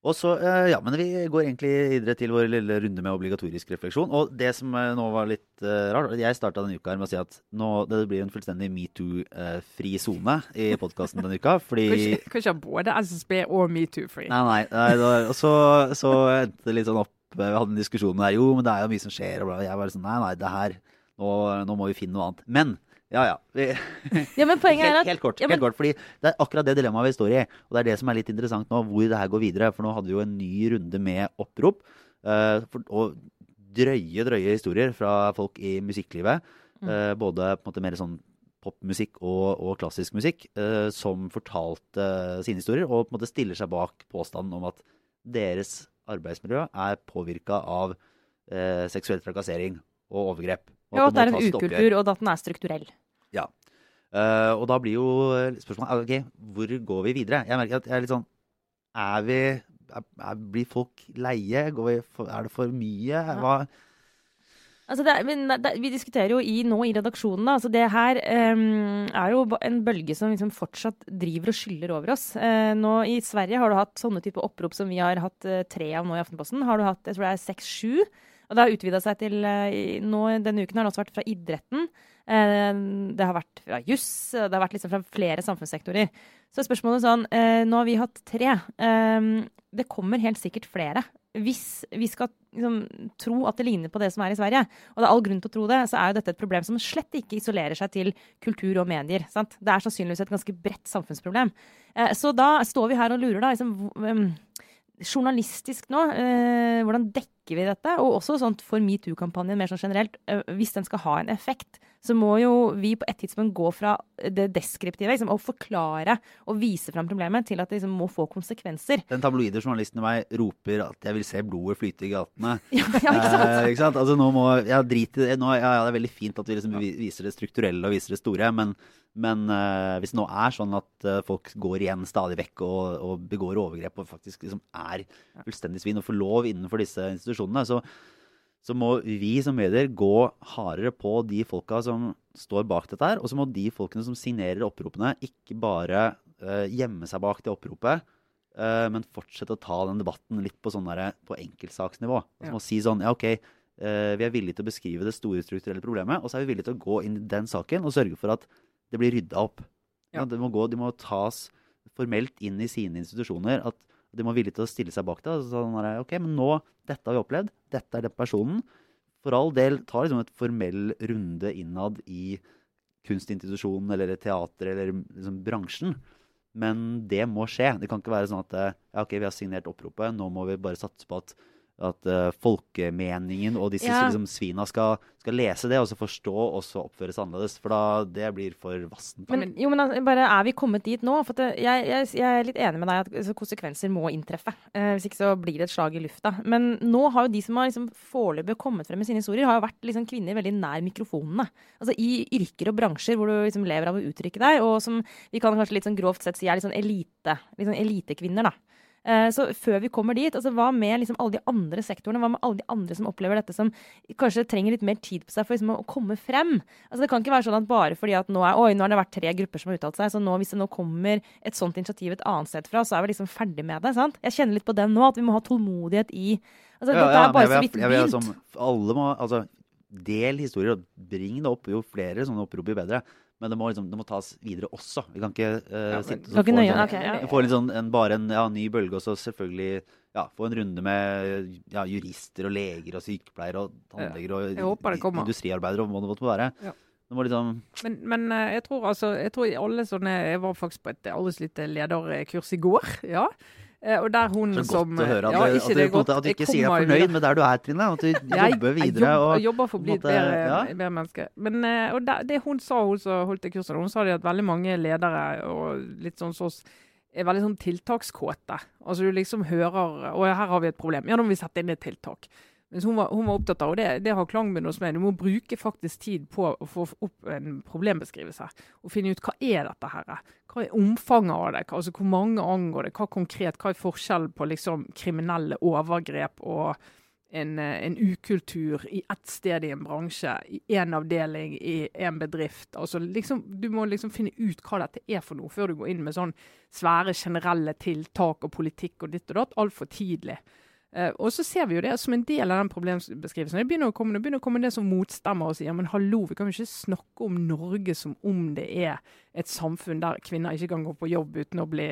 Og så, eh, ja, men Vi går egentlig videre til vår lille runde med obligatorisk refleksjon. Og det som eh, nå var litt uh, rart Jeg starta denne uka med å si at nå, det blir en fullstendig metoo-fri sone i podkasten denne uka. Fordi Kanskje både SSB og metoo-free. Nei, nei. nei da, og så, så endte det litt sånn opp Vi hadde en diskusjon der. Jo, men det er jo mye som skjer. Og jeg var sånn Nei, nei, det her nå, nå må vi finne noe annet. Men ja, ja. Ja, men poenget er at helt kort. Ja, men- helt kort, fordi Det er akkurat det dilemmaet vi står i. Og det er det som er litt interessant nå, hvor det her går videre. For nå hadde vi jo en ny runde med opprop. Uh, for, og drøye, drøye historier fra folk i musikklivet. Eh, både på en måte mer sånn popmusikk og, og klassisk musikk. Uh, som fortalte sine historier, og på en måte stiller seg bak påstanden om at deres arbeidsmiljø er påvirka av seksuell trakassering og overgrep. Ja, at det er en ukultur, og at den er strukturell. Eh, og da blir jo spørsmålet ok, hvor går vi videre? Jeg merker at jeg er litt sånn Er vi er, er, Blir folk leie? Går vi for, er det for mye? Hva, Altså er, det, vi diskuterer jo i, nå i redaksjonen da, altså det her um, er jo en bølge som liksom fortsatt driver og skyller over oss. Uh, nå I Sverige har du hatt sånne type opprop som vi har hatt uh, tre av nå i Aftenposten. Har du hatt jeg tror det er seks-sju. Og det har utvida seg til eh, nå Denne uken har det også vært fra idretten. Eh, det har vært fra juss. Det har vært liksom fra flere samfunnssektorer. Så spørsmålet er sånn eh, Nå har vi hatt tre. Det kommer helt sikkert flere. Hvis vi skal liksom, tro at det ligner på det som er i Sverige, og det er all grunn til å tro det, så er jo dette et problem som slett ikke isolerer seg til kultur og medier. Sant? Det er sannsynligvis et ganske bredt samfunnsproblem. Så da står vi her og lurer, da. Liksom, journalistisk nå, eh, hvordan dekker vi dette? Og også sånt for metoo-kampanjen mer sånn generelt. Eh, hvis den skal ha en effekt, så må jo vi på et tidspunkt gå fra det deskriptive, liksom, å forklare og vise fram problemet, til at det liksom må få konsekvenser. den tabloide journalisten i meg roper at jeg vil se blodet flyte i gatene. [LAUGHS] Ja, ja, ikke sant? Eh, ikke sant? Altså nå må, ja, drit i det. Nå, ja, ja, det er veldig fint at vi liksom viser det strukturelle og viser det store, men, men eh, hvis det nå er sånn at eh, folk går igjen stadig vekk og, og begår overgrep og faktisk liksom er fullstendig svin og får lov innenfor disse institusjonene, så, så må vi som medier gå hardere på de folka som står bak dette her. Og så må de folkene som signerer oppropene, ikke bare uh, gjemme seg bak det oppropet, uh, men fortsette å ta den debatten litt på, sånn der, på enkeltsaksnivå. Altså Ja. må si sånn Ja, OK, Uh, vi er villige til å beskrive det store strukturelle problemet, og så er vi villige til å gå inn i den saken og sørge for at det blir rydda opp. Ja. Ja, det må gå, de må tas formelt inn i sine institusjoner. At de må være villige til å stille seg bak det. Så sånn der, ok, men nå, Dette har vi opplevd. Dette er den personen. For all del, ta liksom et formell runde innad i kunstinstitusjonen eller teater eller liksom bransjen. Men det må skje. Det kan ikke være sånn at eh, ja, ok, vi har signert oppropet, nå må vi bare satse på at, at uh, folkemeningen og disse Ja. liksom, svina skal, skal lese det og så forstå og så oppføres annerledes. For da, det blir for vassent. Men, jo, men bare er vi kommet dit nå? For det, jeg, jeg, jeg er litt enig med deg at altså, konsekvenser må inntreffe. Eh, hvis ikke så blir det et slag i lufta. Men nå har jo de som har liksom, foreløpig kommet frem med sine historier, har jo vært liksom, kvinner veldig nær mikrofonene. Altså I yrker og bransjer hvor du liksom, lever av å uttrykke deg, og som vi kan kanskje litt sånn grovt sett si er litt sånn elite, litt sånn elitekvinner. da. Eh, Så før vi kommer dit, altså hva med liksom alle de andre sektorene? Hva med alle de andre som opplever dette, som kanskje trenger litt mer tid på seg for liksom å komme frem? Altså Det kan ikke være sånn at bare fordi at nå, er, oi, nå har det vært tre grupper som har uttalt seg, så nå, hvis det nå kommer et sånt initiativ et annet sted fra, så er vi liksom ferdig med det. sant? Jeg kjenner litt på den nå, at vi må ha tålmodighet i altså Ja, Dette er bare men så vidt begynt. alle må altså, del historier og bring det opp. Jo flere sånne opprop, jo bedre. Men det må, liksom, det må tas videre også. Vi kan ikke uh, ja, sitte og få en sånn, ok, ja. få litt sånn, en, bare en ja, ny bølge, og så selvfølgelig ja, få en runde med ja, jurister og leger og sykepleiere og tannleger og industriarbeidere og hva det måtte være. Ja. Det må liksom Men, men eh, jeg tror altså jeg tror alle sånne Jeg var faktisk på et alles lite lederkurs i går. [LAUGHS] ja. Eh, Og der hun så godt som å høre at, ja, du- at, du, godt. at du ikke sier deg fornøyd med der du er, Trine. At du [LAUGHS] jobber videre. Jeg, jobber for å bli et bedre, ja. bedre menneske. Men eh, og det, det hun sa, hun som holdt det kurset, hun sa det at veldig mange ledere og litt sånn sås, er veldig sånn tiltakskåte. Altså du liksom hører Og her har vi et problem. Ja, da må vi sette inn et tiltak. Mens hun var, hun var opptatt av, og det, det har klangbunn hos meg, du må bruke faktisk tid på å få opp en problembeskrivelse. Og finne ut hva er dette her? Hva er omfanget av det? Altså Hvor mange angår det? Hva konkret? Hva er forskjellen på liksom kriminelle overgrep og en, en, ukultur i ett sted i en bransje, i én avdeling, i en bedrift. Altså liksom, du må liksom finne ut hva dette er for noe, før du går inn med sånn svære generelle tiltak og politikk og ditt og datt altfor tidlig. Uh, og så ser vi jo det som en del av den problembeskrivelsen. Det begynner å komme, det begynner å komme det som motstemmer og sier men hallo, vi kan jo ikke snakke om Norge som om det er et samfunn der kvinner ikke kan gå på jobb uten å bli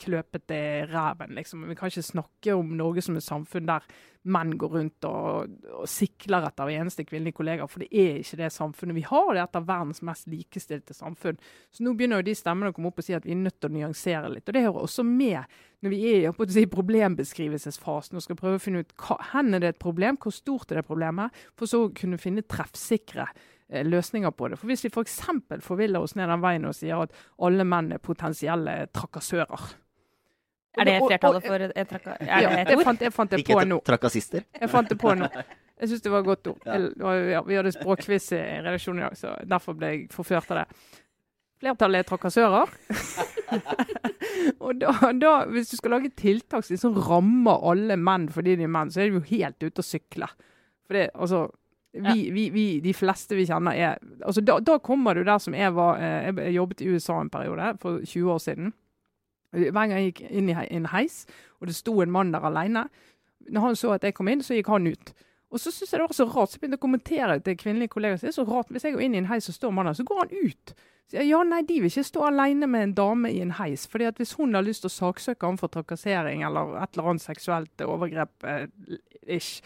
kløpet i ræven. Liksom. Vi kan ikke snakke om Norge som et samfunn der menn går rundt og, og sikler etter hver eneste kvinnelige kollega, for det er ikke det samfunnet vi har. Det er et av verdens mest likestilte samfunn. Så nå begynner jo de stemmene å komme opp og si at vi er nødt til å nyansere litt. Og det hører også med når vi er i si, problembeskrivelsesfasen og skal prøve å finne ut hva, hvor er det et problem, hvor stort er det problemet, for så å kunne finne treffsikre eh, løsninger på det. For Hvis vi f.eks. For forviller oss ned den veien og sier at alle menn er potensielle trakassører, er det flertallet for et traka... Er ja, det, fant, jeg fant det på nå. Ikke trakassister? Jeg fant det på nå. Jeg syns det var et godt ord. Ja, vi hadde språkquiz i redaksjonen i dag, så derfor ble jeg forført av det. Flertallet er trakassører. [LAUGHS] og da, da, hvis du skal lage tiltak som liksom rammer alle menn fordi de er menn, så er de jo helt ute å sykle. For det, altså, vi, vi, vi, de fleste vi kjenner er altså da, da kommer du der som jeg var eh, Jeg jobbet i USA en periode for 20 år siden. Hver gang jeg gikk inn i en heis, og det sto en mann der alene Når han så at jeg kom inn, så gikk han ut. Og så syns jeg det var så rart, så jeg begynte å kommentere til kvinnelige kollegaer. Det er så rart, Hvis jeg går inn i en heis og står mannen, så går han ut. Jeg, ja, nei, De vil ikke stå alene med en dame i en heis. fordi at Hvis hun har lyst til å saksøke ham for trakassering eller et eller annet seksuelt overgrep, eh, ish,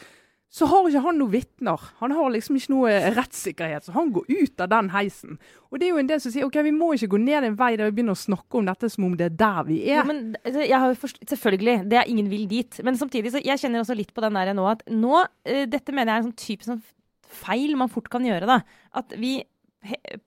så har ikke han noen vitner. Han har liksom ikke noe rettssikkerhet, så han går ut av den heisen. Og det er jo en del som sier ok, vi må ikke gå ned en vei der vi begynner å snakke om dette som om det er der vi er. Ja, men altså, selvfølgelig, det er ingen vil dit. Men samtidig så jeg kjenner også litt på den der nå at nå, uh, dette mener jeg er en sånn type sånn feil man fort kan gjøre. da. At vi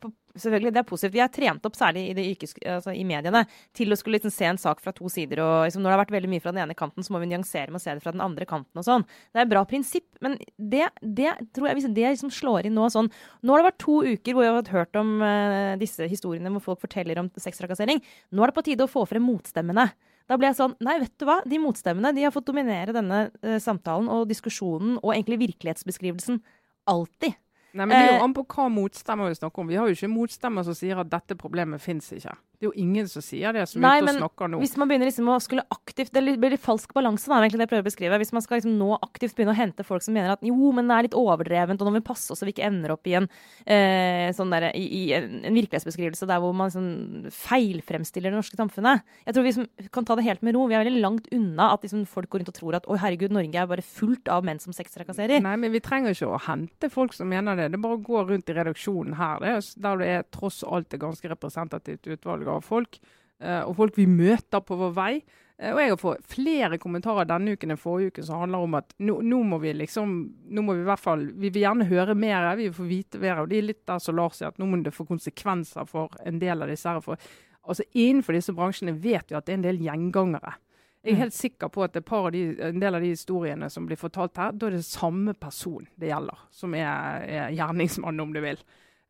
på, selvfølgelig, det er positivt. Vi er trent opp, særlig i, yrkes, altså i mediene, til å skulle liksom se en sak fra to sider. og liksom, Når det har vært veldig mye fra den ene kanten, så må vi nyansere med å se det fra den andre kanten. og sånn. Det er et bra prinsipp, men det, det tror jeg det liksom slår inn nå sånn Nå har det vært to uker hvor vi har hørt om uh, disse historiene hvor folk forteller om sextrakassering. Nå er det på tide å få frem motstemmene. Da ble jeg sånn Nei, vet du hva? De motstemmene de har fått dominere denne uh, samtalen og diskusjonen og egentlig virkelighetsbeskrivelsen alltid. Nei, men Det er jo an på hva motstemmer vi snakker om. Vi har jo ikke motstemmer som sier at dette problemet fins ikke. Det er jo ingen som sier det, som Nei, ute og snakker nå. Hvis man begynner liksom å skulle aktivt Det blir litt falsk balanse, da, egentlig det jeg prøver å beskrive. Hvis man skal liksom nå aktivt begynne å hente folk som mener at jo, men det er litt overdrevent, og nå må vi passe oss så vi ikke ender opp i en, eh, sånn der, i, i en, en, virkelighetsbeskrivelse der hvor man sånn feilfremstiller det norske samfunnet. Jeg tror vi liksom kan ta det helt med ro. Vi er veldig langt unna at liksom folk går rundt og tror at å herregud, Norge er bare fullt av menn som sextrakasserer. Nei, men vi trenger ikke å hente folk som mener det. Det er bare å gå rundt i redaksjonen her, det, der det er tross alt et ganske representativt utvalg av folk. Eh, og folk vi møter på vår vei. Eh, og jeg har fått flere kommentarer denne uken enn forrige uke som handler om at nå, nå, må vi liksom nå må Vi i hvert fall, vi vil gjerne høre mer, vi vil få vite mer. og Det er litt der som Lars sier, at nå må det få konsekvenser for en del av disse. her. For, altså Innenfor disse bransjene vet vi at det er en del gjengangere. Jeg er mm. helt sikker på at det par av de, en del av de historiene som blir fortalt her, da er det samme person det gjelder, som er, er gjerningsmannen, om du vil.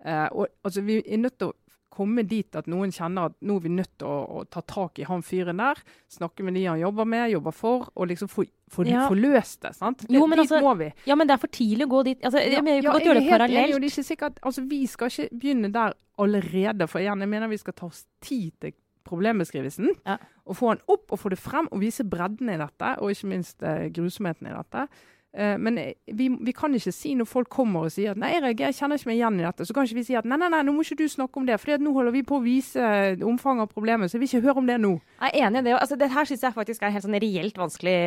Uh, og altså, Vi er nødt til å komme dit at noen kjenner at nå er vi nødt til å, å ta tak i han fyren der. Snakke med de han jobber med, jobber for, og liksom få, få, ja. få løst det. sant? Jo, dit altså, må vi. Ja, men det er for tidlig å gå dit. Altså, ja, jeg, ja, jeg er helt enig, og det er ikke sikkert, altså, Vi skal ikke begynne der allerede. For igjen, jeg mener vi skal ta oss tid til problembeskrivelsen. Ja. Og få den opp og få det frem, og vise bredden i dette, og ikke minst eh, grusomheten i dette. Uh, men eh, vi, vi, kan ikke si når folk kommer og sier at nei, jeg, jeg kjenner ikke meg igjen i dette, så kan ikke vi si at nei, nei, nei, nå må ikke du snakke om det, for nå holder vi på å vise omfanget av problemet, så jeg vil ikke høre om det nå. Jeg er enig i det. Altså, det her syns jeg faktisk er en helt sånn reelt vanskelig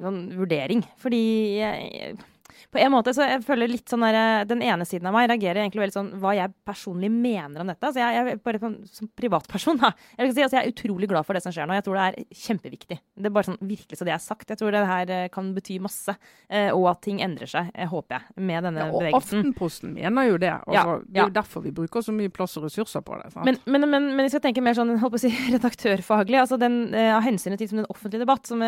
sånn, vurdering. Fordi jeg, På en måte så jeg føler litt sånn der, eh, Den ene siden av meg reagerer egentlig veldig sånn hva jeg personlig mener om dette. Så jeg, jeg bare sånn, Som privatperson, da. Jeg, si, altså jeg er utrolig glad for det som skjer nå. Jeg tror det er kjempeviktig. Det er bare sånn virkelig så det er sagt. Jeg tror det her eh, kan bety masse. Eh, og at ting endrer seg, håper jeg, med denne Ja, og bevegelsen. Aftenposten mener jo det. Altså, Ja, Det er jo derfor vi bruker så mye plass og ressurser på det. Men, men, men, men jeg skal tenke mer sånn, [LAUGHS] holdt på å si, redaktørfaglig. altså den, Av hensynet til den offentlige debatt, som,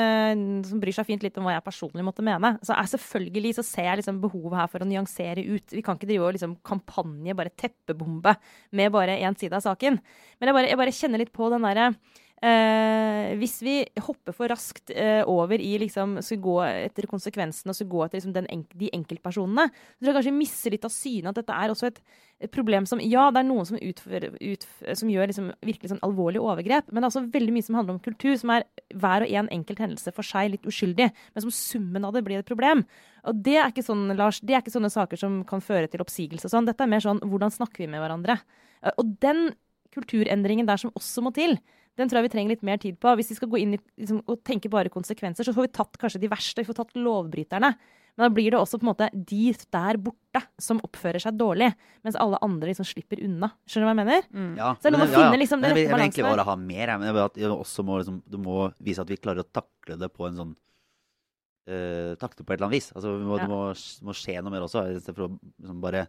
som bryr seg fint litt om hva jeg personlig måtte mene, så er selvfølgelig så ser jeg liksom behovet her for å nyansere ut. Vi kan ikke drive og liksom kampanje, bare teppebombe med bare én side av saken. Men jeg bare, jeg bare kjenner litt på den derre Eh, hvis vi hopper for raskt eh, over i liksom, skal gå etter konsekvensene og skal gå etter liksom, enk de enkeltpersonene, så tror jeg kanskje vi mister litt av syne at dette er også et, et problem som Ja, det er noen som, utfører, ut, som gjør liksom, virkelig sånn alvorlige overgrep, men det er også veldig mye som handler om kultur, som er hver og en enkelt hendelse for seg litt uskyldig, men som summen av det blir et problem. Og det er ikke sånn, Lars, det er ikke sånne saker som kan føre til oppsigelse og sånn. Dette er mer sånn hvordan snakker vi med hverandre? Eh, Og den kulturendringen der som også må til, den tror jeg vi trenger litt mer tid på. Hvis vi skal gå inn i, liksom, og tenke bare konsekvenser, så får vi tatt kanskje de verste. Vi får tatt lovbryterne. Men da blir det også på en måte de der borte som oppfører seg dårlig, mens alle andre liksom slipper unna. Skjønner du hva jeg mener? Mm. Ja, Så det men- må finne liksom men den jeg vil- Jeg vil egentlig bare ha mer, jeg, men jeg vil at jeg også må, liksom, du må vise at vi klarer å takle det på en sånn uh, takte på et eller annet vis. Altså, vi må, Ja. Det må, må skje noe mer også, i stedet for å liksom, bare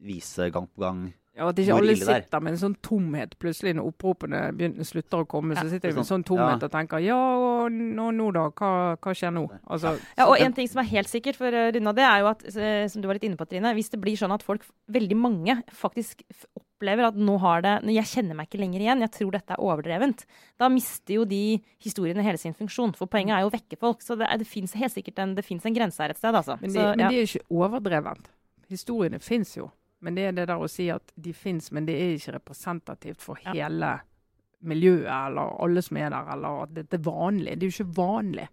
vise gang på gang Ja, At ikke alle sitter er. sitter med en sånn tomhet plutselig når oppropene begynner, slutter å komme. Så sitter de med en sånn. sånn tomhet Ja. og tenker ja, og nå, nå da? Hva, hva skjer nå? Altså, Ja, og en ting som er helt sikkert, for å runde av det, er jo at, eh, som du var litt inne på, Trine, hvis det blir sånn at folk, veldig mange, faktisk opplever at nå har det Jeg kjenner meg ikke lenger igjen, jeg tror dette er overdrevent. Da mister jo de historiene hele sin funksjon. For poenget er jo å vekke folk. Så det, er- det fins helt sikkert en, det en grense her et sted, altså. men, de, Så, men ja. de er ikke overdrevent. Historiene fins jo. Men det er det der å si at de fins, men det er ikke representativt for Ja. hele miljøet eller alle som er der, eller at det, er vanlig. Det er jo ikke vanlig.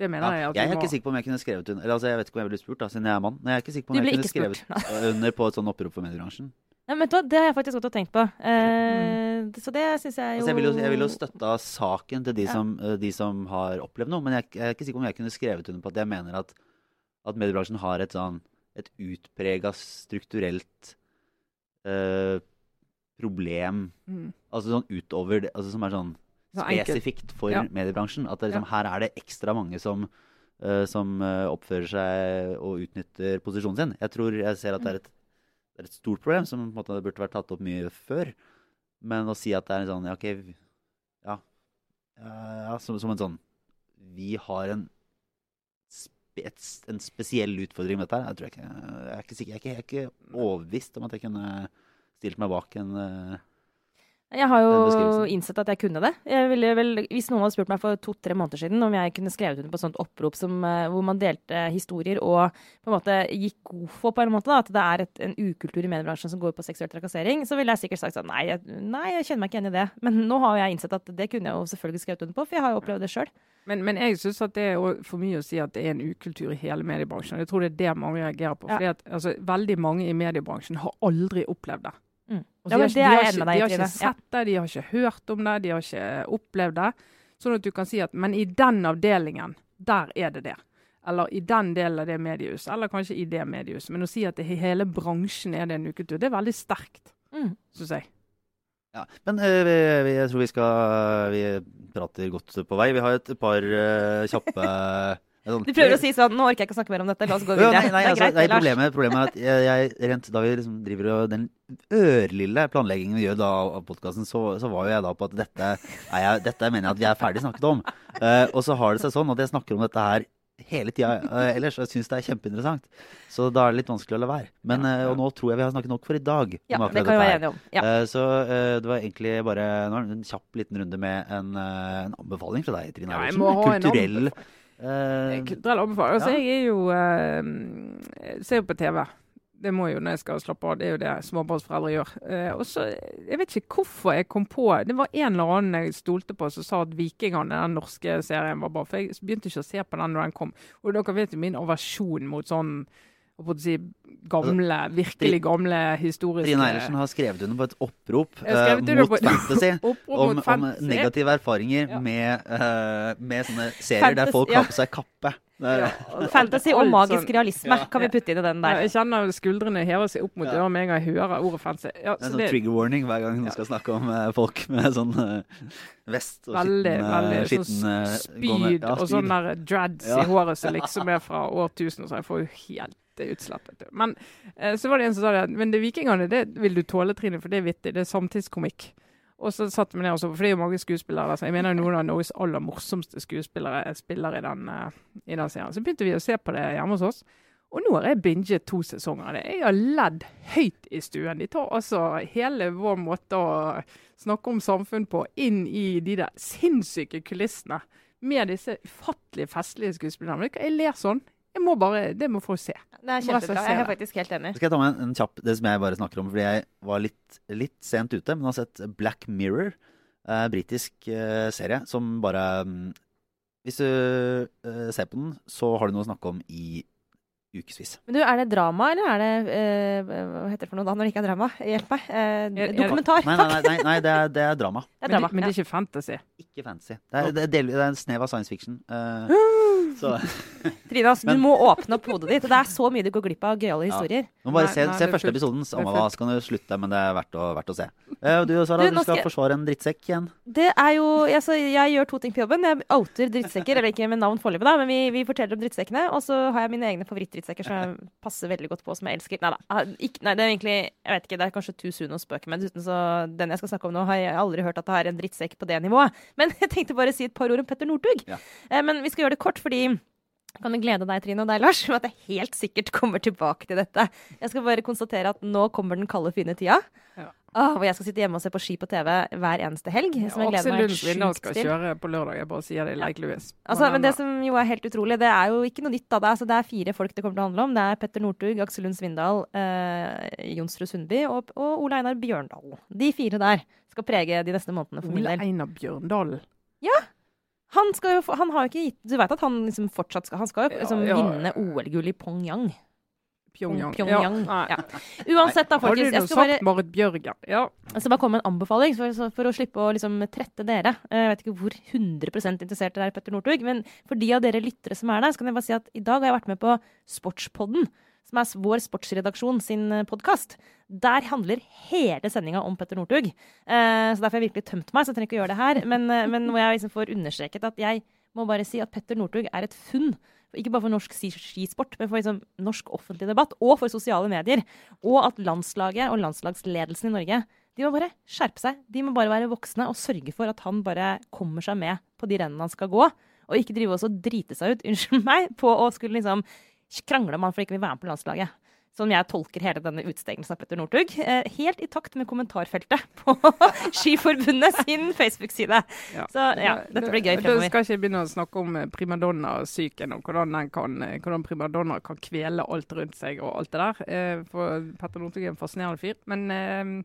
Det mener ja, jeg at Jeg er må ikke sikker på om jeg kunne skrevet under Eller altså, jeg vet ikke om jeg ville spurt, da, siden jeg er mann. Men jeg er ikke sikker på om jeg kunne skrevet spurt. under på et sånn opprop for mediebransjen. Ja, men det har jeg faktisk gått og tenkt på. Eh, Mm. Så det syns jeg jo Altså, jeg ville jo, jeg vil jo støtta saken til de, Ja. som, eh, de som har opplevd noe, men jeg, jeg er ikke sikker på om jeg kunne skrevet under på at jeg mener at, at mediebransjen har et sånn et utprega strukturelt eh, problem mm, Altså sånn utover det, altså som er sånn spesifikt for Ja. mediebransjen. At det, liksom, her er det ekstra mange som, uh, som eh, oppfører seg og utnytter posisjonen sin. Jeg tror jeg ser at det er et, det er et stort problem som på en måte burde vært tatt opp mye før. Men å si at det er en sånn Ja, OK. vi- Ja. ja som, som en sånn Vi har en, et, en spesiell utfordring med dette. Jeg, jeg, ikke, jeg, er ikke sikker, jeg, er ikke, jeg er overbevist om at jeg kunne stilt meg bak en eh, Jeg har jo innsett at jeg kunne det. Jeg ville vel, hvis noen hadde spurt meg for to-tre måneder siden om jeg kunne skrevet under på et sånt opprop som, eh, hvor man delte historier og på en måte gikk god for på en måte da, at det er et, en ukultur i mediebransjen som går på seksuell trakassering, så ville jeg sikkert sagt sånn nei jeg, nei, jeg kjenner meg ikke igjen i det. Men nå har jeg innsett at det kunne jeg jo selvfølgelig skrevet under på, for jeg har jo opplevd det sjøl. Men, men jeg syns det er for mye å si at det er en ukultur i hele mediebransjen. Jeg tror det er det mange reagerer på. Ja. Fordi at altså, veldig mange i mediebransjen har aldri opplevd det. Mm. Ja, men har det er jeg har enig med deg De har ikke sett det, de har ikke hørt om det, de har ikke opplevd det. Sånn at du kan si at Men i den avdelingen, der er det det. Eller i den delen av det mediehuset, eller kanskje i det mediehuset. Men å si at det, i hele bransjen er det en uketur, det er veldig sterkt, Mm. syns jeg. Ja, men eh, vi, vi, jeg tror vi skal Vi prater godt på vei. Vi har et par eh, kjappe sånn- Du prøver å si sånn nå orker jeg ikke å snakke mer om dette, la oss gå [LAUGHS] Ja, videre. nei, nei, det er altså, greit, nei, problemet, problemet er at jeg, jeg rent, da vi liksom driver og den ørlille planleggingen vi gjør da av podkasten, så, så var jo jeg da på at dette, jeg, dette mener jeg at vi er ferdig snakket om. Uh, [LAUGHS] og så har det seg sånn at jeg snakker om dette her hele tida uh, ellers, og jeg syns det er kjempeinteressant. Så da er det litt vanskelig å la være. Men, uh, og nå tror jeg vi har snakket nok for i dag. Ja, det kan vi være enige om. Ja. Uh, Så eh, det var egentlig bare nå en kjapp liten runde med en, eh, en anbefaling fra deg, Trine Eilertsen. Ja, en Kulturell Eh, eh, Kulturell. Altså, ja. jeg er jo uh, ser jo på TV. Det må jo når jeg skal slappe av. Det er jo det småbarnsforeldre gjør. Uh, og så, Jeg vet ikke hvorfor jeg kom på Det var en eller annen jeg stolte på som sa at 'Vikingene', den norske serien, var bra. For jeg begynte ikke å se på den når den kom. Og dere vet jo min aversjon mot sånn si, gamle, virkelig gamle historiske Trine Eilertsen har skrevet under på et opprop eh, mot på- fantasy. [LAUGHS] Opprop om, mot om negative erfaringer Ja. med, uh, med sånne serier der folk har på seg kappe. Ja, [LAUGHS] Fantasy og magisk sånn- realisme Ja. kan vi putte inn i den Ja, der. Jeg kjenner skuldrene hever seg opp mot øret med en gang jeg hører ordet fancy. Ja, det er så sånn det, trigger warning hver gang du skal snakke om uh, folk med sånn uh, vest og veldig, skitten, veldig skitten sånn skitten eh, spyd og sånn der dreads Ja. i håret som [LAUGHS] liksom er fra årtusen, så jeg får jo helt det utslettet. Men eh, så var det en som sa det, men det Vikingene, det vil du tåle, Trine, for det er vittig. Det er samtidskomikk. Og så satte vi ned og så, for det er jo mange skuespillere der, så jeg mener jo noen av Norges aller morsomste skuespillere spiller i den, eh, i den serien. Så begynte vi å se på det hjemme hos oss. Og nå har jeg binget to sesonger av det. Jeg har ledd høyt i stuen. De tar altså hele vår måte å snakke om samfunn på inn i de der sinnssyke kulissene med disse ufattelig festlige skuespillerne. Jeg ler sånn. Jeg må bare, Det må folk se. Det er kjempebra. Jeg er faktisk helt enig. Så skal jeg ta med en, en kjapp Det som jeg bare snakker om fordi jeg var litt, litt sent ute, men har sett Black Mirror. Eh, Britisk eh, serie som bare mm, Hvis du eh, ser på den, så har du noe å snakke om i ukevis. Men du, er det drama, eller er det eh, Hva heter det for noe da når det ikke er drama? Hjelp meg. Eh, dokumentar. Nei, nei, nei, nei, nei det, er, det er drama. Det er Men, drama. det, men det er ikke fantasy. Ikke fantasy. Det er, det er, del, det er en snev av science fiction. eh, så. Trine, altså, Men- du må åpne opp hodet ditt. Det er så mye du går glipp av gøyale Ja. historier. må bare Nei, se, nei, se første fullt. episoden, samme hva, så kan du slutte, men det er verdt å, verdt å se. Eh, du, Sara, Du, du, skal jeg- forsvare en drittsekk igjen. Det er jo, altså, Jeg gjør to ting på jobben. Jeg outer drittsekker, eller ikke med navn foreløpig, da, men vi, vi forteller om drittsekkene. Og så har jeg mine egne favorittdrittsekker som jeg passer veldig godt på, som jeg elsker. Nei da. ah, Ikke, nei, det er egentlig Jeg vet ikke, det er kanskje too soon å spøke med. Dessuten så Den jeg skal snakke om nå, har jeg aldri hørt at det er en drittsekk på det nivået. Men [LAUGHS] jeg tenkte bare å si et par ord om Petter Northug. Ja. Eh, men vi skal gjøre det kort, fordi kan du glede deg, Trine, og deg, Lars, med at jeg helt sikkert kommer tilbake til dette. Jeg skal bare konstatere at nå kommer den kalde, fine tida. Ja. Åh, hvor jeg skal sitte hjemme og se på ski på TV hver eneste helg. som jeg gleder Aksel helt sjukt til. sjukt skal kjøre på lørdag. Jeg bare sier det. Like Louis. Altså, men det som jo er helt utrolig, det er jo ikke noe nytt. da. Det er, altså, det er fire folk det kommer til å handle om. Det er Petter Northug, Aksel Lund Svindal, eh, Jonsrud Sundby og, og Ole Einar Bjørndal. De fire der skal prege de neste månedene for min Ole del. Einar Bjørndalen. Han, jo, han har jo ikke gitt Du vet at han liksom fortsatt skal Han skal jo liksom ja. vinne OL-gull i Pyongyang. Pyongyang. Pyongyang. Ja. Ja. Uansett, da, folkens. Jeg skal bare Bjørgen? Ja. Jeg skal bare komme med en anbefaling for, for å slippe å liksom trette dere. Jeg vet ikke hvor 100 interessert dere er i Petter Northug, men for de av dere lyttere som er der, så kan jeg bare si at i dag har jeg vært med på Sportspodden, som er vår sportsredaksjon sin podkast. Der handler hele sendinga om Petter Northug. Eh, så derfor har jeg virkelig tømt meg, så jeg trenger ikke å gjøre det her. Men, eh, men hvor jeg liksom får understreket at jeg må bare si at Petter Northug er et funn. Ikke bare for norsk skisport, men for liksom norsk offentlig debatt, og for sosiale medier. Og at landslaget og landslagsledelsen i Norge de må bare skjerpe seg. De må bare være voksne og sørge for at han bare kommer seg med på de rennene han skal gå. Og ikke drive oss og drite seg ut, [LAUGHS] unnskyld meg, på å skulle liksom krangle om han for ikke vil være med på landslaget. Sånn jeg tolker hele denne utestengelsen av Petter Northug. Eh, helt i takt med kommentarfeltet [LAUGHS] på Skiforbundet sin Facebook-side. Ja. Så ja, dette blir gøy fremover. Du skal ikke begynne å snakke om eh, primadonna-psyken og hvordan, den kan, eh, hvordan primadonna kan kvele alt rundt seg og alt det der. Eh, For Petter Northug er en fascinerende fyr. Men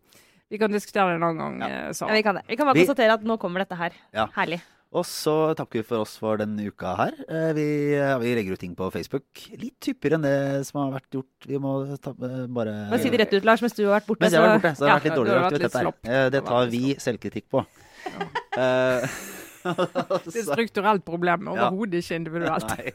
vi kan diskutere det en annen gang, eh, Ja, vi, kan det. vi kan bare konstatere at nå kommer dette her. Ja. Herlig. Og så takker vi for oss for denne uka her. Eh, Vi, vi legger ut ting på Facebook. Litt hyppigere enn det som har vært gjort. Vi må ta, eh, bare Bare si det rett ut, Lars, mens du har vært borte. Mens jeg har vært borte, så det har ja. vært litt dårligere aktivitet der. Eh, Det tar vi selvkritikk på. Ja. [LAUGHS] [LAUGHS] Det er strukturelt problem, overhodet ikke individuelt. Nei.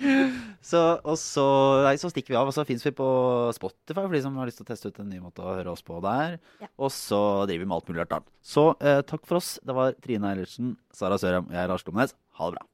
[LAUGHS] Så, og så, nei, så stikker vi av, og så fins vi på Spotify for de som har lyst til å teste ut en ny måte å høre oss på der. Ja. Og så driver vi med alt mulig rart. Så eh, takk for oss. Det var Trine Eilertsen, Sara Sørheim og jeg, Lars Klomnes. Ha det bra.